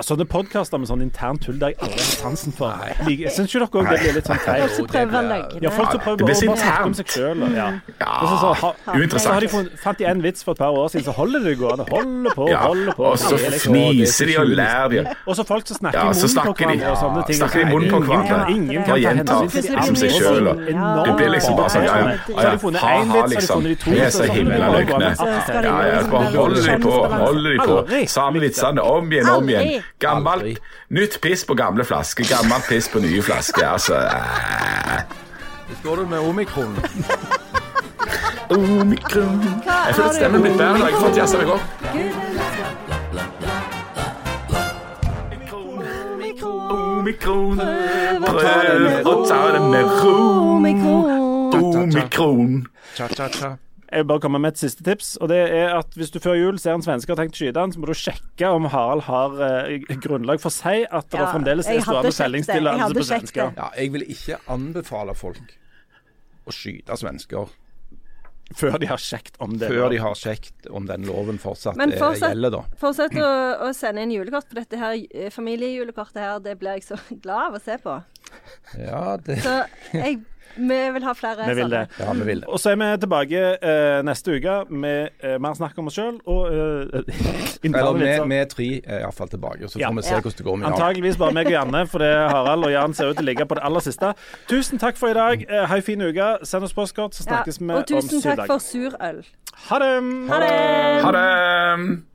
Ja, Sånne podkaster med sånn internt tull der jeg aldri har sansen for. Jeg Syns ikke dere òg det blir litt sånn feil? Folk som prøver han løgne. Ja, folk som det prøver å snakke om seg sjøl. Ja. Ja, så, så, ha, uinteressant. så har de funnet, fant de en vits for et par år siden, så holder det gående. Holder på, holder på. og så liksom- fniser de og ler de. Og så folk som snakker i munnen på hverandre og sånne ting. Snakker i munnen på hverandre. kan- Ingen kan ta gjentar hensyn til de liksom seg sjøl. Det blir liksom bare sånn ja, ja, Så har de ja, funnet ha, en ha, vits, så har de liksom. Vi er så himla løgne. Ja, ja, liksom bare holder de på, holder de på. Samme vitsene om igjen, om igjen. Gammelt, Aldri. nytt piss på gamle flasker, gammelt piss på nye flasker. Altså eh, går står du med omikron. Omikron. Jeg føler stemmen blitt bedre. når Jeg har fått jazza meg opp. Omikron. Prøv å ta det med ro. Omikron. Jeg vil bare komme med et siste tips. og det er at Hvis du før jul ser en svenske har tenkt å skyte han, så må du sjekke om Harald har eh, grunnlag for å si at det Ja, fremdeles jeg er hadde stående sjekket det. Jeg på sjekket svensker. Ja, jeg vil ikke anbefale folk å skyte svensker Før de har sjekket om det. før de har sjekket om den loven fortsatt, Men eh, fortsatt- gjelder, da. Fortsett å, å sende inn julekort, for dette her eh, familiejulekortet her, det blir jeg så [laughs] glad av å se på. Ja, det, Så jeg, vi vil ha flere Vi vil det. ja vi vil det. Og så er vi tilbake eh, neste uke med eh, mer snakk om oss sjøl og [laughs] uh, Eller vi er tre er iallfall tilbake, så får Ja. vi se Ja. hvordan det går med Jan. Antakeligvis bare meg og Janne, for det Harald og Jan ser ut til å ligge på det aller siste. Tusen takk for i dag. Eh, ha en fin uke. Send oss postkort, så snakkes vi og om tusen takk for surøl. Ha det! Ha det! Ha det.